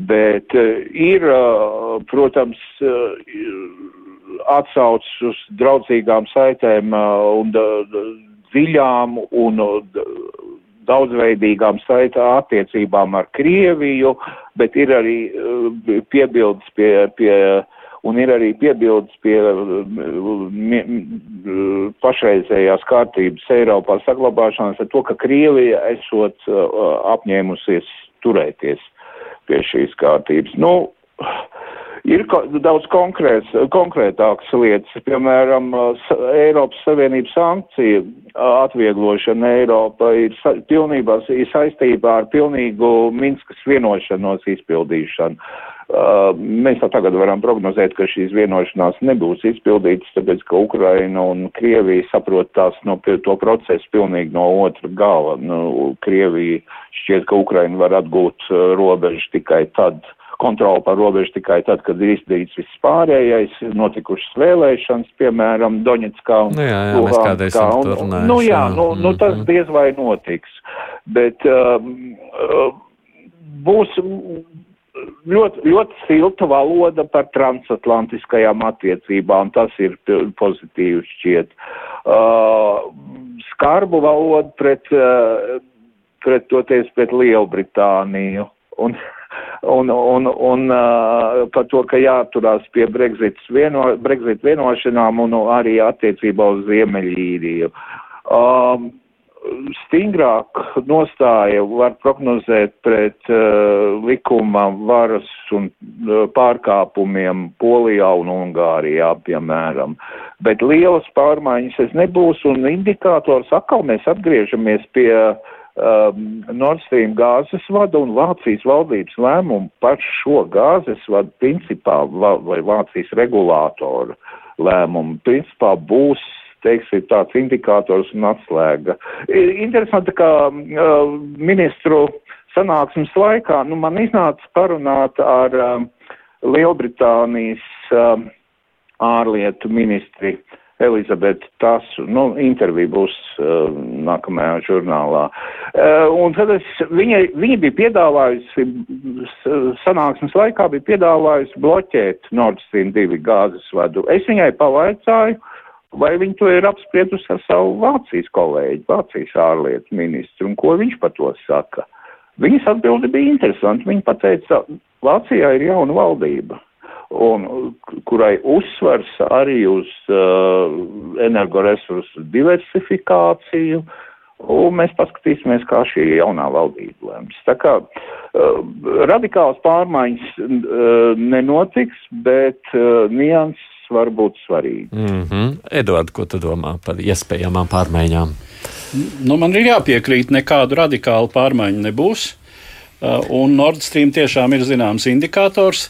Bet uh, ir, uh, protams, uh, atsauc uz draudzīgām saitēm un dziļām un daudzveidīgām saitā attiecībām ar Krieviju, bet ir arī piebildes pie, pie un ir arī piebildes pie pašreizējās kārtības Eiropā saglabāšanas ar to, ka Krievija esot apņēmusies turēties pie šīs kārtības. Nu, Ir daudz konkrēts, konkrētākas lietas, piemēram, Eiropas Savienības sankciju atvieglošana Eiropa ir sa pilnībā ir saistībā ar pilnīgu Minskas vienošanos izpildīšanu. Uh, mēs jau tagad varam prognozēt, ka šīs vienošanās nebūs izpildītas, tāpēc, ka Ukraina un Krievija saprot tās no to procesu pilnīgi no otra gala. Nu, Krievija šķiet, ka Ukraina var atgūt uh, robežu tikai tad, kontroli par robežu tikai tad, kad ir izdarīts viss pārējais, notikušas vēlēšanas, piemēram, Doņetskā un nu, jā, jā, Luhanskā. Un, un, nu jā, nu, nu tas mhm. diez vai notiks. Bet um, uh, būs ļoti, ļoti silta valoda par transatlantiskajām attiecībām. Tas ir pozitīvs šķiet. Uh, skarbu valodu pret, uh, pret toties pret Lielbritāniju. Un, un, un, un uh, par to, ka jāturās pie Brexit, vieno, Brexit vienošanām un arī attiecībā uz Ziemeļīriju. Um, stingrāk nostāja var prognozēt pret uh, likuma varas un uh, pārkāpumiem Polijā un Ungārijā, piemēram. Bet lielas pārmaiņas es nebūs, un indikators atkal mēs atgriežamies pie um, Nord Stream gāzes vada un Vācijas valdības lēmumu par šo gāzes vadu principā, vai Vācijas regulātoru lēmumu principā būs teiksim, tāds indikators un atslēga. Interesanti, ka uh, ministru sanāksmes laikā, nu, man iznāca parunāt ar uh, Lielbritānijas uh, ārlietu ministri Elizabeti Tasu, nu, intervija būs uh, nākamajā žurnālā. Uh, un tad es, viņa, viņa bija piedāvājusi, sanāksmes laikā bija piedāvājusi bloķēt Nord Stream 2 gāzes vadu. Es viņai pavaicāju, vai viņi to ir apspriedusi ar savu Vācijas kolēģi, Vācijas ārlietu ministru, un ko viņš par to saka. Viņas atbildi bija interesanti. Viņa pateica, Vācijā ir jauna valdība, un, kurai uzsvars arī uz uh, energoresursu diversifikāciju, un mēs paskatīsimies, kā šī jaunā valdība lems. Tā kā uh, radikāls pārmaiņas uh, nenotiks, bet uh, nianses var būt svarīgi. Mm -hmm. Edvards, ko tu domā par iespējamām pārmaiņām? Nu, man ir jāpiekrīt, nekādu radikālu pārmaiņu nebūs. Uh, un Nord Stream tiešām ir zināms indikators.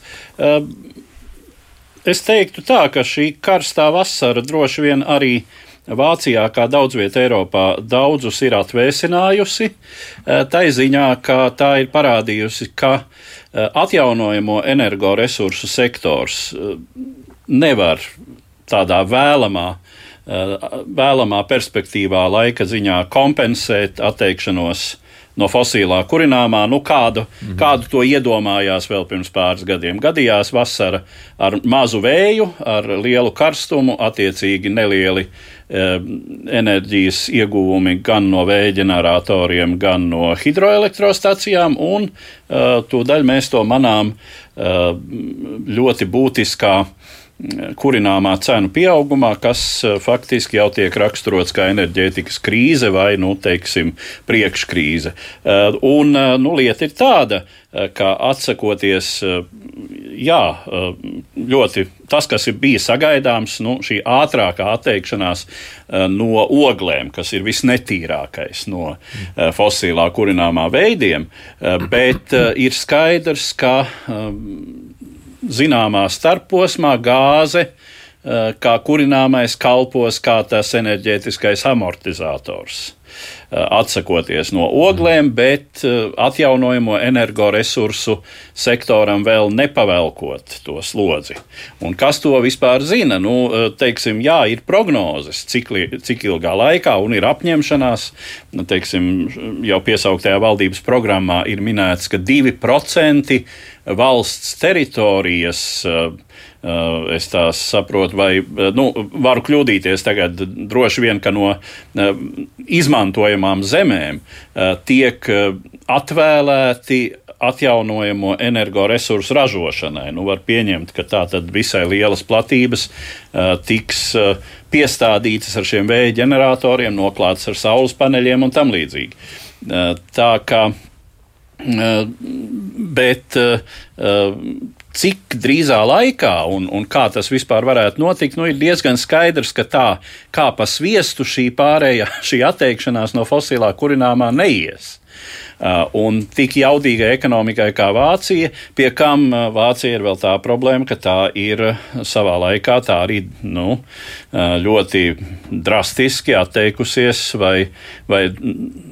Es teiktu tā, ka šī karstā vasara droši vien arī Vācijā, kā daudz vietā Eiropā, daudzus ir atvēsinājusi. Uh, tā ziņā, ka tā ir parādījusi, ka atjaunojamo energoresursu sektors nevar tādā vēlamā, eh, vēlamā perspektīvā, laika ziņā kompensēt atteikšanos no fosilā kurināmā, nu kādu, mm -hmm. kādu to iedomājās vēl pirms pāris gadiem. Gadījās vasara ar mazu vēju, ar lielu karstumu, attiecīgi nelieli e, enerģijas ieguvumi gan no vēja ģeneratoriem, gan no hidroelektrostacijām, un e, tūdaļ mēs to manām e, ļoti būtiskā kurināmā cenu pieaugumā, kas e, faktiski jau tiek raksturots kā enerģētikas krīze vai, nu, teiksim, priekškrīze. E, un, e, nu, lieta ir tāda, ka atsakoties, jā, ļoti tas, kas ir bijis sagaidāms, nu, šī ātrākā atteikšanās no oglēm, kas ir visnetīrākais no fosilā kurināmā veidiem, bet ir skaidrs, ka zināmā starposmā gāze eh, kā kurināmais kalpos kā tas enerģētiskais amortizators. Eh, atsakoties no oglēm, bet eh, atjaunojamo energoresursu sektoram vēl nepavelkot to slodzi. Un kas to vispār zina? Nu, teiksim, jā, ir prognozes, cik, cik ilgā laikā, un ir apņemšanās. Nu, teiksim, jau piesauktajā valdības programmā ir minēts, ka 2% valsts teritorijas. Uh, es tā saprotu, vai uh, nu, varu kļūdīties tagad. Droši vien, ka no izmantojamām zemēm tiek atvēlēti atjaunojamo energoresursu ražošanai. Nu, var pieņemt, ka tā tad visai lielas platības uh, tiks uh, piestādītas ar šiem vēja ģeneratoriem, noklātas ar saules paneļiem un tam līdzīgi. Uh, tā kā Eh, bet eh, cik drīzā laikā un, un kā tas vispār varētu notikt, nu, ir diezgan skaidrs, ka tā kā pa sviestu šī pārējā, šī atteikšanās no fosilā kurināmā neies. Uh, un tik jaudīgai ekonomikai kā Vācija, pie kam uh, Vācija ir vēl tā problēma, ka tā ir savā laikā tā arī nu, uh, ļoti drastiski atteikusies vai, vai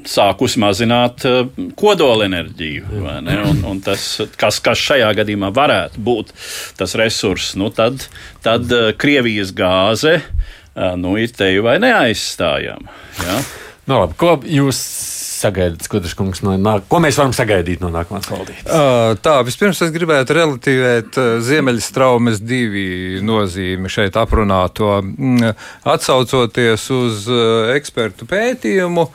sākus mazināt kodolenerģiju. Un, un tas, kas, kas šajā gadījumā varētu būt tas resurss, nu tad, tad Krievijas gāze nu, ir te vai neaizstājama. Ja? Nu, labi, ko jūs sagaidat, Skudrškungs, no nāk, ko mēs varam sagaidīt no nākamās valdības? Uh, tā, vispirms es gribētu relatīvēt uh, Ziemeļstraumes divi nozīmi šeit aprunāto. Mm, atsaucoties uz uh, ekspertu pētījumu,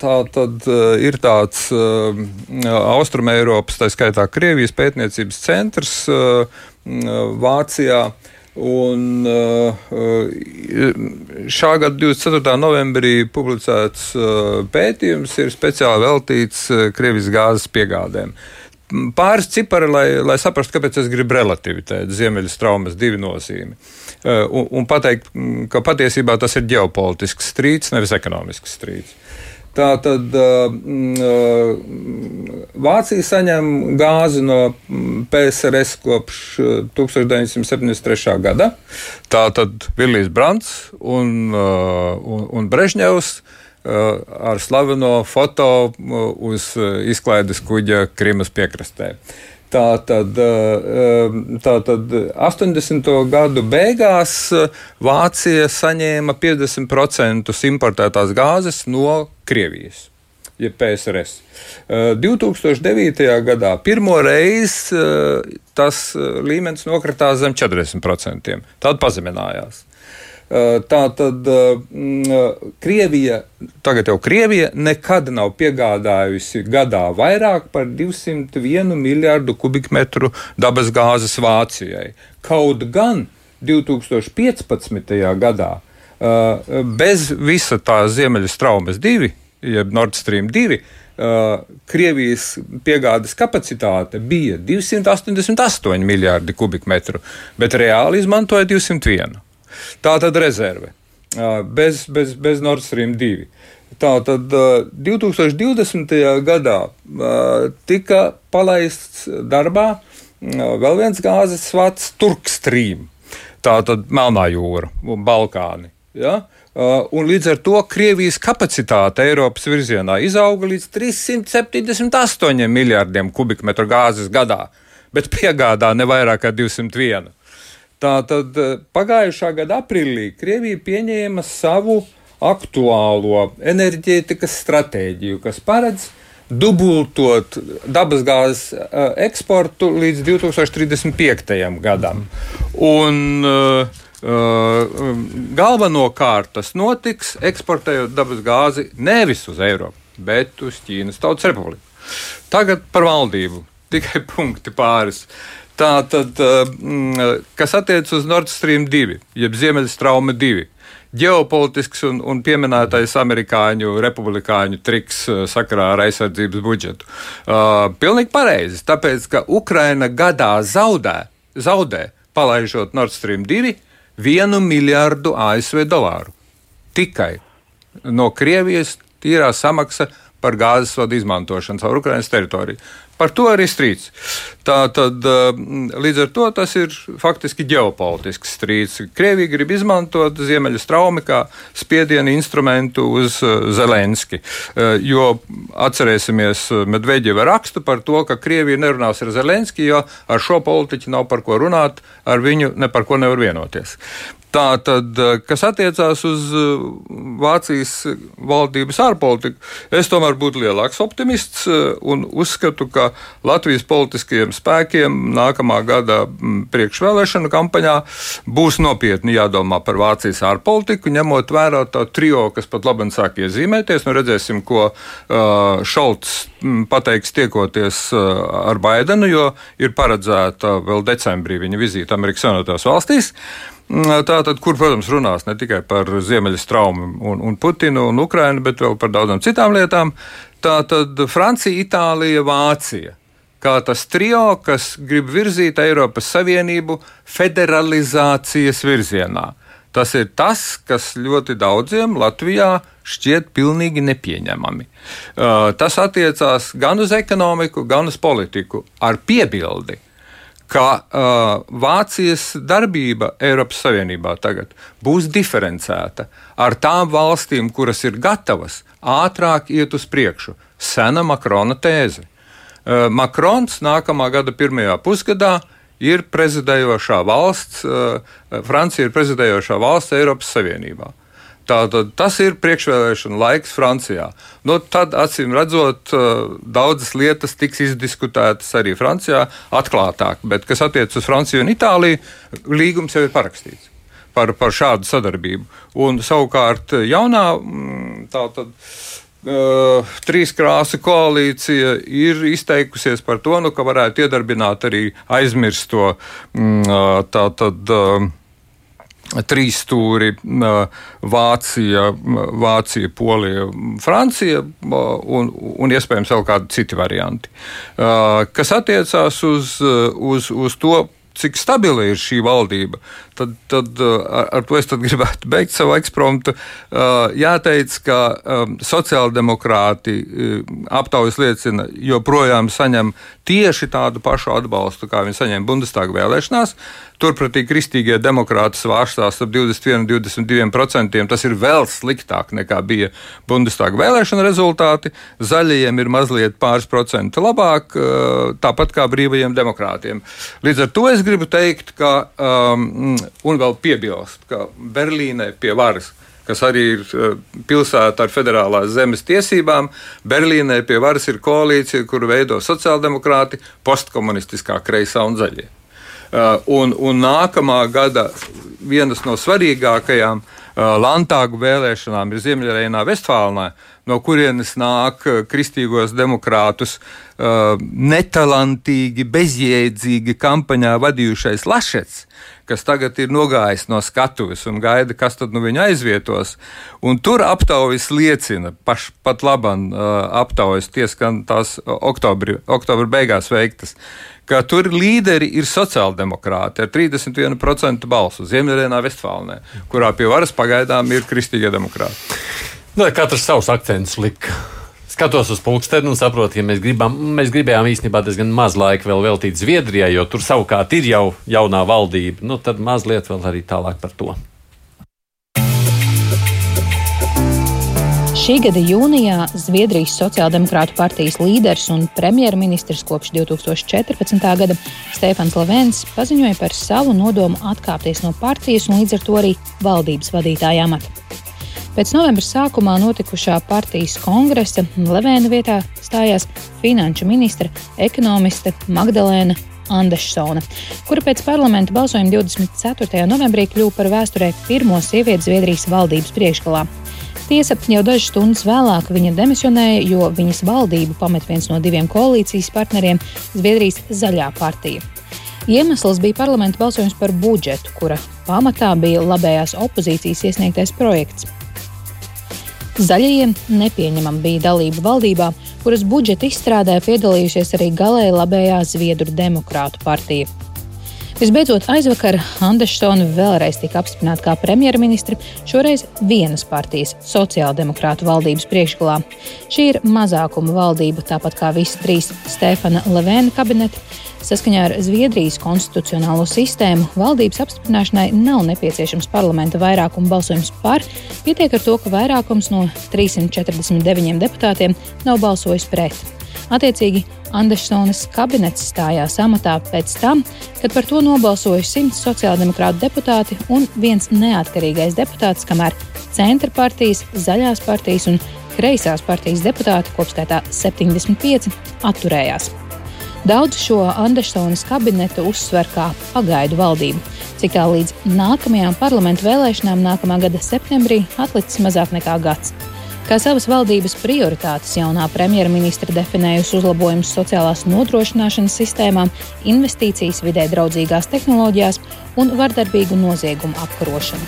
tā tad ir tāds Austrumēropas, tā skaitā Krievijas pētniecības centrs Vācijā Un uh, šā gada 24. novembrī publicēts uh, pētījums ir speciāli veltīts uh, Krievijas gāzes piegādēm. Pāris cipari, lai, lai saprastu, kāpēc es gribu relativizēt Ziemeļas traumas divu nozīmi. Un, un pateikt, ka patiesībā tas ir ģeopolitisks strīds, nevis ekonomisks strīds. Tā tad uh, Vācija saņem gāzi no PSRS kopš 1973. gada. Tā tad Vilnius Brants un, uh, un, un Brežņevs uh, ar slaveno foto uz izklaides kuģa Krimas piekrastē. Tātad, tātad 80. gadu beigās Vācija saņēma 50% importētās gāzes no Krievijas. Ja PSRS. 2009. gadā pirmo reizi tas līmenis nokritās zem 40%. Tad pazeminājās. Tā tad Krievija, tagad jau Krievija, nekad nav piegādājusi gadā vairāk par 201 miljardu kubikmetru dabas gāzes Vācijai. Kaut gan 2015. gadā bez visa tā Ziemeļa straumes divi, jeb Nord Stream 2, Uh, Krievijas piegādes kapacitāte bija 288 miljardi kubikmetru, bet reāli izmantoja 201. Tā tad rezerve bez, bez, bez Nord Stream 2. Tātad 2020. gadā tika palaists darbā vēl viens gāzes vats Turkstrīm. Tātad Melnā jūra un Balkāni. Ja? Un līdz ar to Krievijas kapacitāte Eiropas virzienā izauga līdz 378 miljardiem kubikmetru gāzes gadā, bet piegādā ne vairāk kā 201. Tātad eh, pagājušā gada aprīlī Krievija pieņēma savu aktuālo enerģētikas stratēģiju, kas paredz dubultot dabasgāzes uh, eksportu līdz 2035. gadam. Un, uh, uh, galvenokārt tas notiks eksportējot dabasgāzi nevis uz Eiropu, bet uz Ķīnas Tautas Republiku. Tagad par valdību. Tikai punkti pāris. Tā tad, eh, kas attiecas uz Nord Stream 2, jeb Ziemeļstrauma 2, ģeopolitisks un, un pieminētais amerikāņu republikāņu triks sakarā ar aizsardzības budžetu. Uh, pilnīgi pareizi, tāpēc ka Ukraina gadā zaudē, zaudē palaižot Nord Stream 2 vienu miljardu ASV dolāru. Tikai no Krievijas tīrā samaksa par gāzes vadu izmantošanu caur Ukraiņas teritoriju. Par to arī strīds. Tā tad eh, līdz ar to tas ir faktiski ģeopolitisks strīds. Krievija grib izmantot Ziemeļa straumi kā spiedienu instrumentu uz eh, Zelenski. Eh, jo atcerēsimies Medveģeva rakstu par to, ka Krievija nerunās ar Zelenski, jo ar šo politiķu nav par ko runāt, ar viņu ne par ko nevar vienoties. Tā tad, kas attiecās uz Vācijas valdības ārpolitiku, es tomēr būtu lielāks optimists un uzskatu, ka Latvijas politiskajiem spēkiem nākamā gada mm, priekšvēlēšanu kampaņā būs nopietni jādomā par Vācijas ārpolitiku, ņemot vērā to trio, kas pat labi sāk iezīmēties. Nu, redzēsim, ko uh, Šalts mm, pateiks tiekoties ar Baidenu, jo ir paredzēta vēl decembrī viņa vizīte Amerikas Savienotajās valstīs. Uh, tātad, kur, protams, runās ne tikai par Ziemeļstraumu un, un Putinu un Ukrainu, bet vēl par daudzām citām lietām. Tātad Francija, Itālija, Vācija. Kā tas trio, kas grib virzīt Eiropas Savienību federalizācijas virzienā. Tas ir tas, kas ļoti daudziem Latvijā šķiet pilnīgi nepieņemami. Uh, tas attiecās gan uz ekonomiku, gan uz politiku, ar piebildi, ka uh, Vācijas darbība Eiropas Savienībā tagad būs diferencēta ar tām valstīm, kuras ir gatavas ātrāk iet uz priekšu. Sena Makrona tēze. Uh, Makrons nākamā gada pirmajā pusgadā ir prezidējošā valsts, uh, Francija ir prezidējošā valsts Eiropas Savienībā. Tātad, tas ir priekšvēlēšana laiks Francijā. Nu, tad, acīm redzot, daudzas lietas tiks izdiskutētas arī Francijā atklātāk, bet kas attiecas uz Franciju un Itāliju, līgums jau ir parakstīts par, par šādu sadarbību. Un savukārt jaunā mm, tātad. Uh, trīs krāsu koalīcija ir izteikusies par to, nu, ka varētu iedarbināt arī aizmirsto mm, tātad. Uh, trīs stūri - Vācija, Vācija, Polija, Francija un, un iespējams vēl kādi citi varianti. Kas attiecās uz, uz, uz to, cik stabila ir šī valdība, tad, tad ar, ar to es gribētu beigt savu ekspromptu. Jāteic, ka sociāldemokrāti aptaujas liecina, joprojām saņem tieši tādu pašu atbalstu, kā viņi saņem Bundestāga vēlēšanās. Turpretī kristīgie demokrāti svārstās ap 21, 22%. Tas ir vēl sliktāk nekā bija Bundestāga vēlēšana rezultāti. Zaļajiem ir mazliet pāris procenti labāk, tāpat kā brīvajiem demokrātiem. Līdz ar to es gribu teikt, ka, um, un vēl piebilst, ka Berlīnē pie varas kas arī ir pilsēta ar federālās zemes tiesībām. Berlīnē pie varas ir koalīcija, kuru veido sociāldemokrāti, postkomunistiskā kreisā un zaļie. Uh, un, un nākamā gada vienas no svarīgākajām uh, Landtāgu vēlēšanām ir Ziemeļreinā, Vestfālnā, no kurienes nāk kristīgos demokrātus netalantīgi, bezjēdzīgi kampaņā vadījušais Lašets, kas tagad ir nogājis no skatuves un gaida, kas tad nu viņu aizvietos. Un tur aptaujas liecina, paš, pat labam aptaujas, tieskan tās oktobri, oktobra beigās veiktas, ka tur līderi ir sociāldemokrāti ar 31% balsu Ziemeļrēnā, Vestfālnē, kurā pie varas pagaidām ir kristīgie demokrāti. Nu, katrs savs akcents lika. Skatos uz pulksteni un saprotu, ka ja mēs, gribam, mēs gribējām īstenībā diezgan maz laika vēl veltīt Zviedrijai, jo tur savukārt ir jau jaunā valdība. Nu, tad mazliet vēl arī tālāk par to. Šī gada jūnijā Zviedrijas Sociāldemokrātu partijas līderis un premjerministrs kopš 2014. gada Stefans Levens paziņoja par savu nodomu atkāpties no partijas un līdz ar to arī valdības vadītāja amata. Pēc novembra sākumā notikušā partijas kongresa Levēna vietā stājās finanšu ministra ekonomiste Magdalēna Andersona, kura pēc parlamenta balsojuma 24. novembrī kļuva par vēsturē pirmo sievieti Zviedrijas valdības priekšgalā. Tiesa, jau dažas stundas vēlāk viņa demisionēja, jo viņas valdību pamet viens no diviem koalīcijas partneriem - Zviedrijas zaļā partija. Iemesls bija parlamenta balsojums par budžetu, kura pamatā bija labējās opozīcijas iesniegtais projekts. Zaļajiem nepieņemama bija dalība valdībā, kuras budžeta izstrādē piedalījušies arī galēji labējā Zviedru demokrātu partija. Visbeidzot, aizvakar Andersona vēlreiz tika apstiprināta kā premjerministra, šoreiz vienas partijas sociāldemokrātu valdības priekšgalā. Šī ir mazākuma valdība, tāpat kā visi trīs Stefana Levēna kabineti. Saskaņā ar Zviedrijas konstitucionālo sistēmu valdības apstiprināšanai nav nepieciešams parlamenta vairākuma balsojums par, pietiek ar to, ka vairākums no 349 deputātiem nav balsojis pret. Attiecīgi, Andersonas kabinets stājās amatā pēc tam, kad par to nobalsoja simts sociāldemokrātu deputāti un viens neatkarīgais deputāts, kamēr centra partijas, zaļās partijas un kreisās partijas deputāti, kopskaitā 75, atturējās. Daudz šo Andersonas kabinetu uzsver kā pagaidu valdību, cik tā līdz nākamajām parlamentu vēlēšanām nākamā gada septembrī atlicis mazāk nekā gads. Kā savas valdības prioritātes jaunā premjerministra definējusi uzlabojumus sociālās nodrošināšanas sistēmām, investīcijas vidē draudzīgās tehnoloģijās un vardarbīgu noziegumu apkarošanu.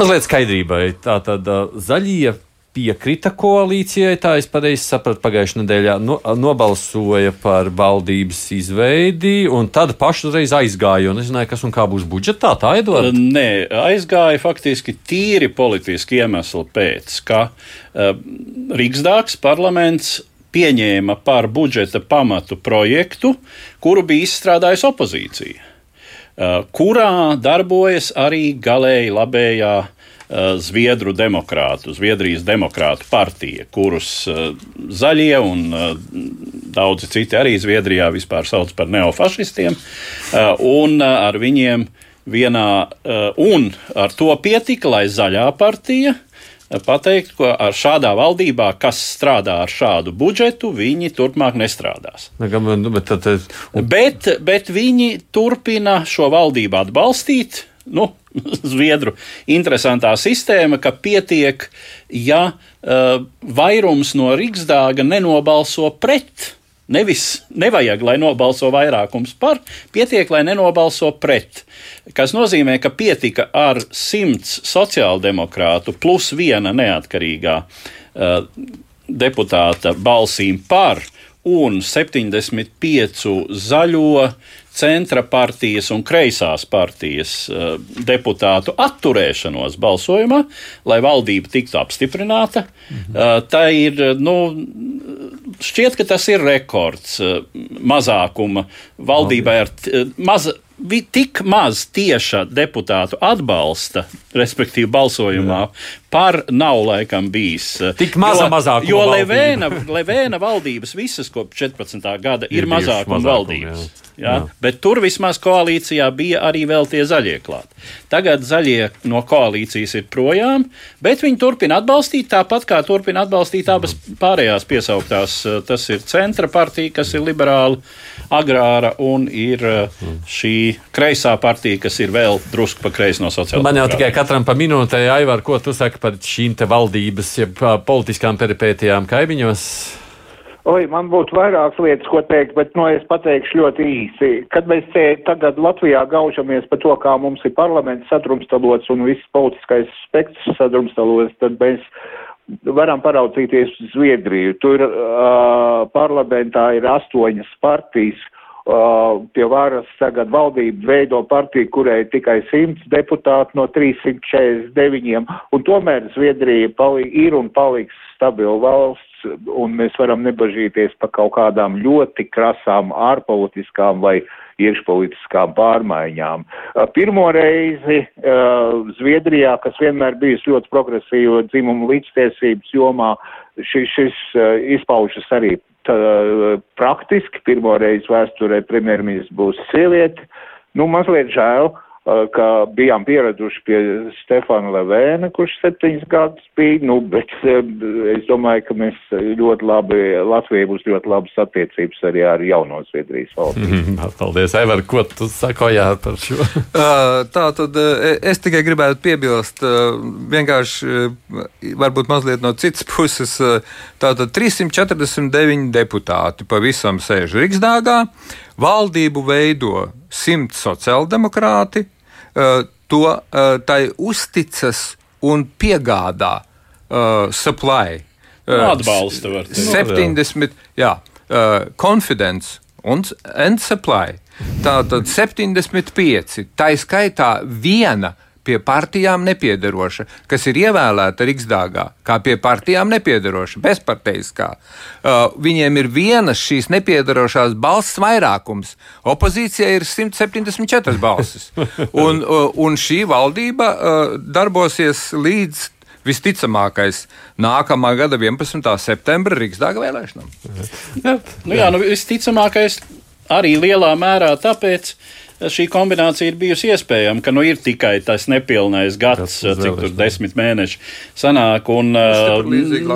Mazliet skaidrībai. Tātad zaļie piekrita koalīcijai, tā es pareizi sapratu, pagājušajā nedēļā no, nobalsoja par valdības izveidi, un tad pašreiz aizgāja, jo nezināja, kas un kā būs budžetā. Tā ir doma? Nē, aizgāja faktiski tīri politiski iemesli pēc, ka uh, Rīgsdāks parlaments pieņēma par budžeta pamatu projektu, kuru bija izstrādājusi opozīcija, uh, kurā darbojas arī galēji labējā uh, Zviedru demokrātu, Zviedrijas demokrātu partija, kurus eh, zaļie un eh, daudzi citi arī Zviedrijā vispār sauc par neofašistiem, un ar viņiem vienā, un ar to pietika, lai zaļā partija pateikt, ka ar šādā valdībā, kas strādā ar šādu budžetu, viņi turpmāk nestrādās. Nu, bet, bet, bet viņi turpina šo valdību atbalstīt. Nu, Zviedru interesantā sistēma, ka pietiek, ja uh, vairums no Rīgsdāga nenobalso pret Nevis nevajag, lai nobalso vairākums par, pietiek, lai nenobalso pret. Tas nozīmē, ka pietika ar simts sociāldemokrātu plus viena neatkarīgā uh, deputāta balsīm par un 75 zaļo centra partijas un kreisās partijas uh, deputātu atturēšanos balsojumā, lai valdība tiktu apstiprināta. Mhm. Uh, tā ir, nu, šķiet, ka tas ir rekords uh, mazākuma valdībai ar maza tik maz tieša deputātu atbalsta, respektīvi balsojumā, par nav laikam bijis. Tik maza mazākuma. Jo Levēna, Levēna valdības visas kopš 14. gada ir, ir mazākuma valdības. Jā. Jā, jā. Bet tur vismaz koalīcijā bija arī vēl tie zaļie klāt. Tagad zaļie no koalīcijas ir projām, bet viņi turpina atbalstīt tāpat kā turpina atbalstīt abas pārējās piesauktās. Tas ir centra partija, kas ir liberāla, agrāra un ir šī kreisā partija, kas ir vēl drusku pa kreisi no sociālās. Man jau tikai katram pa minūtei, Aivar, ko tu saki par šīm te valdības, jeb politiskām peripētijām kaimiņos? Oi, man būtu vairākas lietas, ko teikt, bet nu, es pateikšu ļoti īsi. Kad mēs te tagad Latvijā gaužamies par to, kā mums ir parlaments sadrumstalots un viss politiskais spektrs sadrumstalots, tad mēs varam paraudzīties uz Zviedriju. Tur uh, parlamentā ir astoņas partijas. Uh, pie varas tagad valdība veido partiju, kurai tikai 100 deputāti no 349, un tomēr Zviedrija ir un paliks stabila valsts un mēs varam nebažīties par kaut kādām ļoti krasām ārpolitiskām vai iekšpolitiskām pārmaiņām. Pirmo reizi uh, Zviedrijā, kas vienmēr bijusi ļoti progresīva dzimumu līdztiesības jomā, šis, šis uh, izpaužas arī tā, praktiski. Pirmo reizi vēsturē premjerministrs būs sieviete. Nu, mazliet žēl. Uh, ka bijām pieraduši pie Stefana Levēna, kurš septiņus gadus bija, nu, bet es domāju, ka mēs ļoti labi, Latvija būs ļoti labas attiecības arī ar jauno Zviedrijas valsts. Mm. Paldies, Evar, ko tu sakojāt par šo? Tā tad es tikai gribētu piebilst, vienkārši varbūt mazliet no citas puses, tātad 349 deputāti pavisam sēž Riksdāgā, valdību veido simt sociāldemokrāti, to uh, tai uzticas un piegādā uh, supply. Uh, Atbalsta var teikt. 70, jā, confidence un and supply. Tātad 75, tā skaitā viena pie partijām nepiedaroša, kas ir ievēlēta Riksdāgā, kā pie partijām nepiedaroša, bezparteiskā. Uh, viņiem ir vienas šīs nepiedarošās balss vairākums. Opozīcijai ir 174 balsis. Un, uh, un šī valdība uh, darbosies līdz visticamākais nākamā gada 11. septembra Rīgasdāga vēlēšanām. Jā, nu, jā, nu, visticamākais arī lielā mērā tāpēc, šī kombinācija ir bijusi iespējama, ka nu, ir tikai tas nepilnais gads, tas cik tur desmit mēneši sanāk, un uh,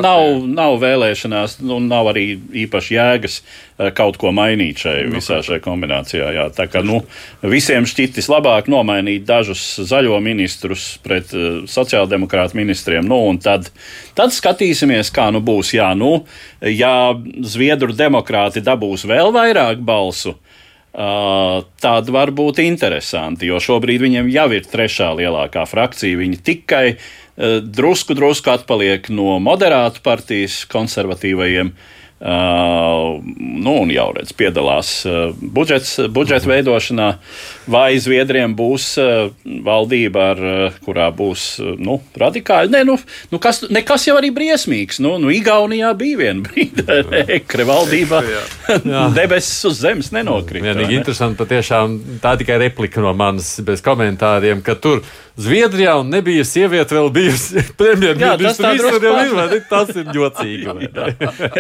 nav, nav vēlēšanās, un nav arī īpaši jēgas uh, kaut ko mainīt šai nu, visā šajā kombinācijā. Jā. Tā kā nu, visiem šķitis labāk nomainīt dažus zaļo ministrus pret uh, sociāldemokrātu ministriem, nu, un tad, tad skatīsimies, kā nu būs. Jā, nu, ja Zviedru demokrāti dabūs vēl vairāk balsu, Uh, tad var būt interesanti, jo šobrīd viņiem jau ir trešā lielākā frakcija. Viņi tikai uh, drusku, drusku atpaliek no moderātu partijas konservatīvajiem. Uh, Uh, nu, un jau redz, piedalās uh, budžets, budžeta veidošanā, vai Zviedriem būs uh, valdība, ar, uh, kurā būs uh, nu, radikāli. Nē, nu, nu kas, nekas jau arī briesmīgs. Nu, nu, Igaunijā bija viena brīdi, ekre valdībā debesis uz zemes nenokrita. Vienīgi ne? interesanti, patiešām tā tikai replika no manas bez komentāriem, ka tur Zviedrijā un nebija sieviete vēl bijusi premjerministra. Tas, tas ir jocīgi.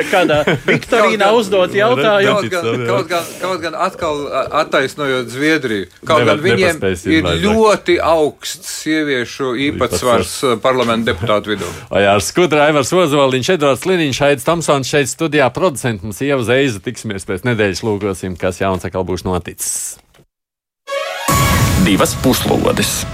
kādā, Viktorīna uzdot jautājumu. Kaut gan, kaut, gan, kaut gan atkal attaisnojot Zviedriju, kaut Nevar- gan viņiem ir vajadzāk. ļoti augsts sieviešu īpatsvars uh, parlamenta deputātu vidū. Jā, skudra Aivars Ozoliņš, Edvards Liniņš, Aits Tomsons šeit studijā producents mums Ieva Zeiza. Tiksimies pēc nedēļas lūkosim, kas jauns atkal būs noticis. Divas puslodes!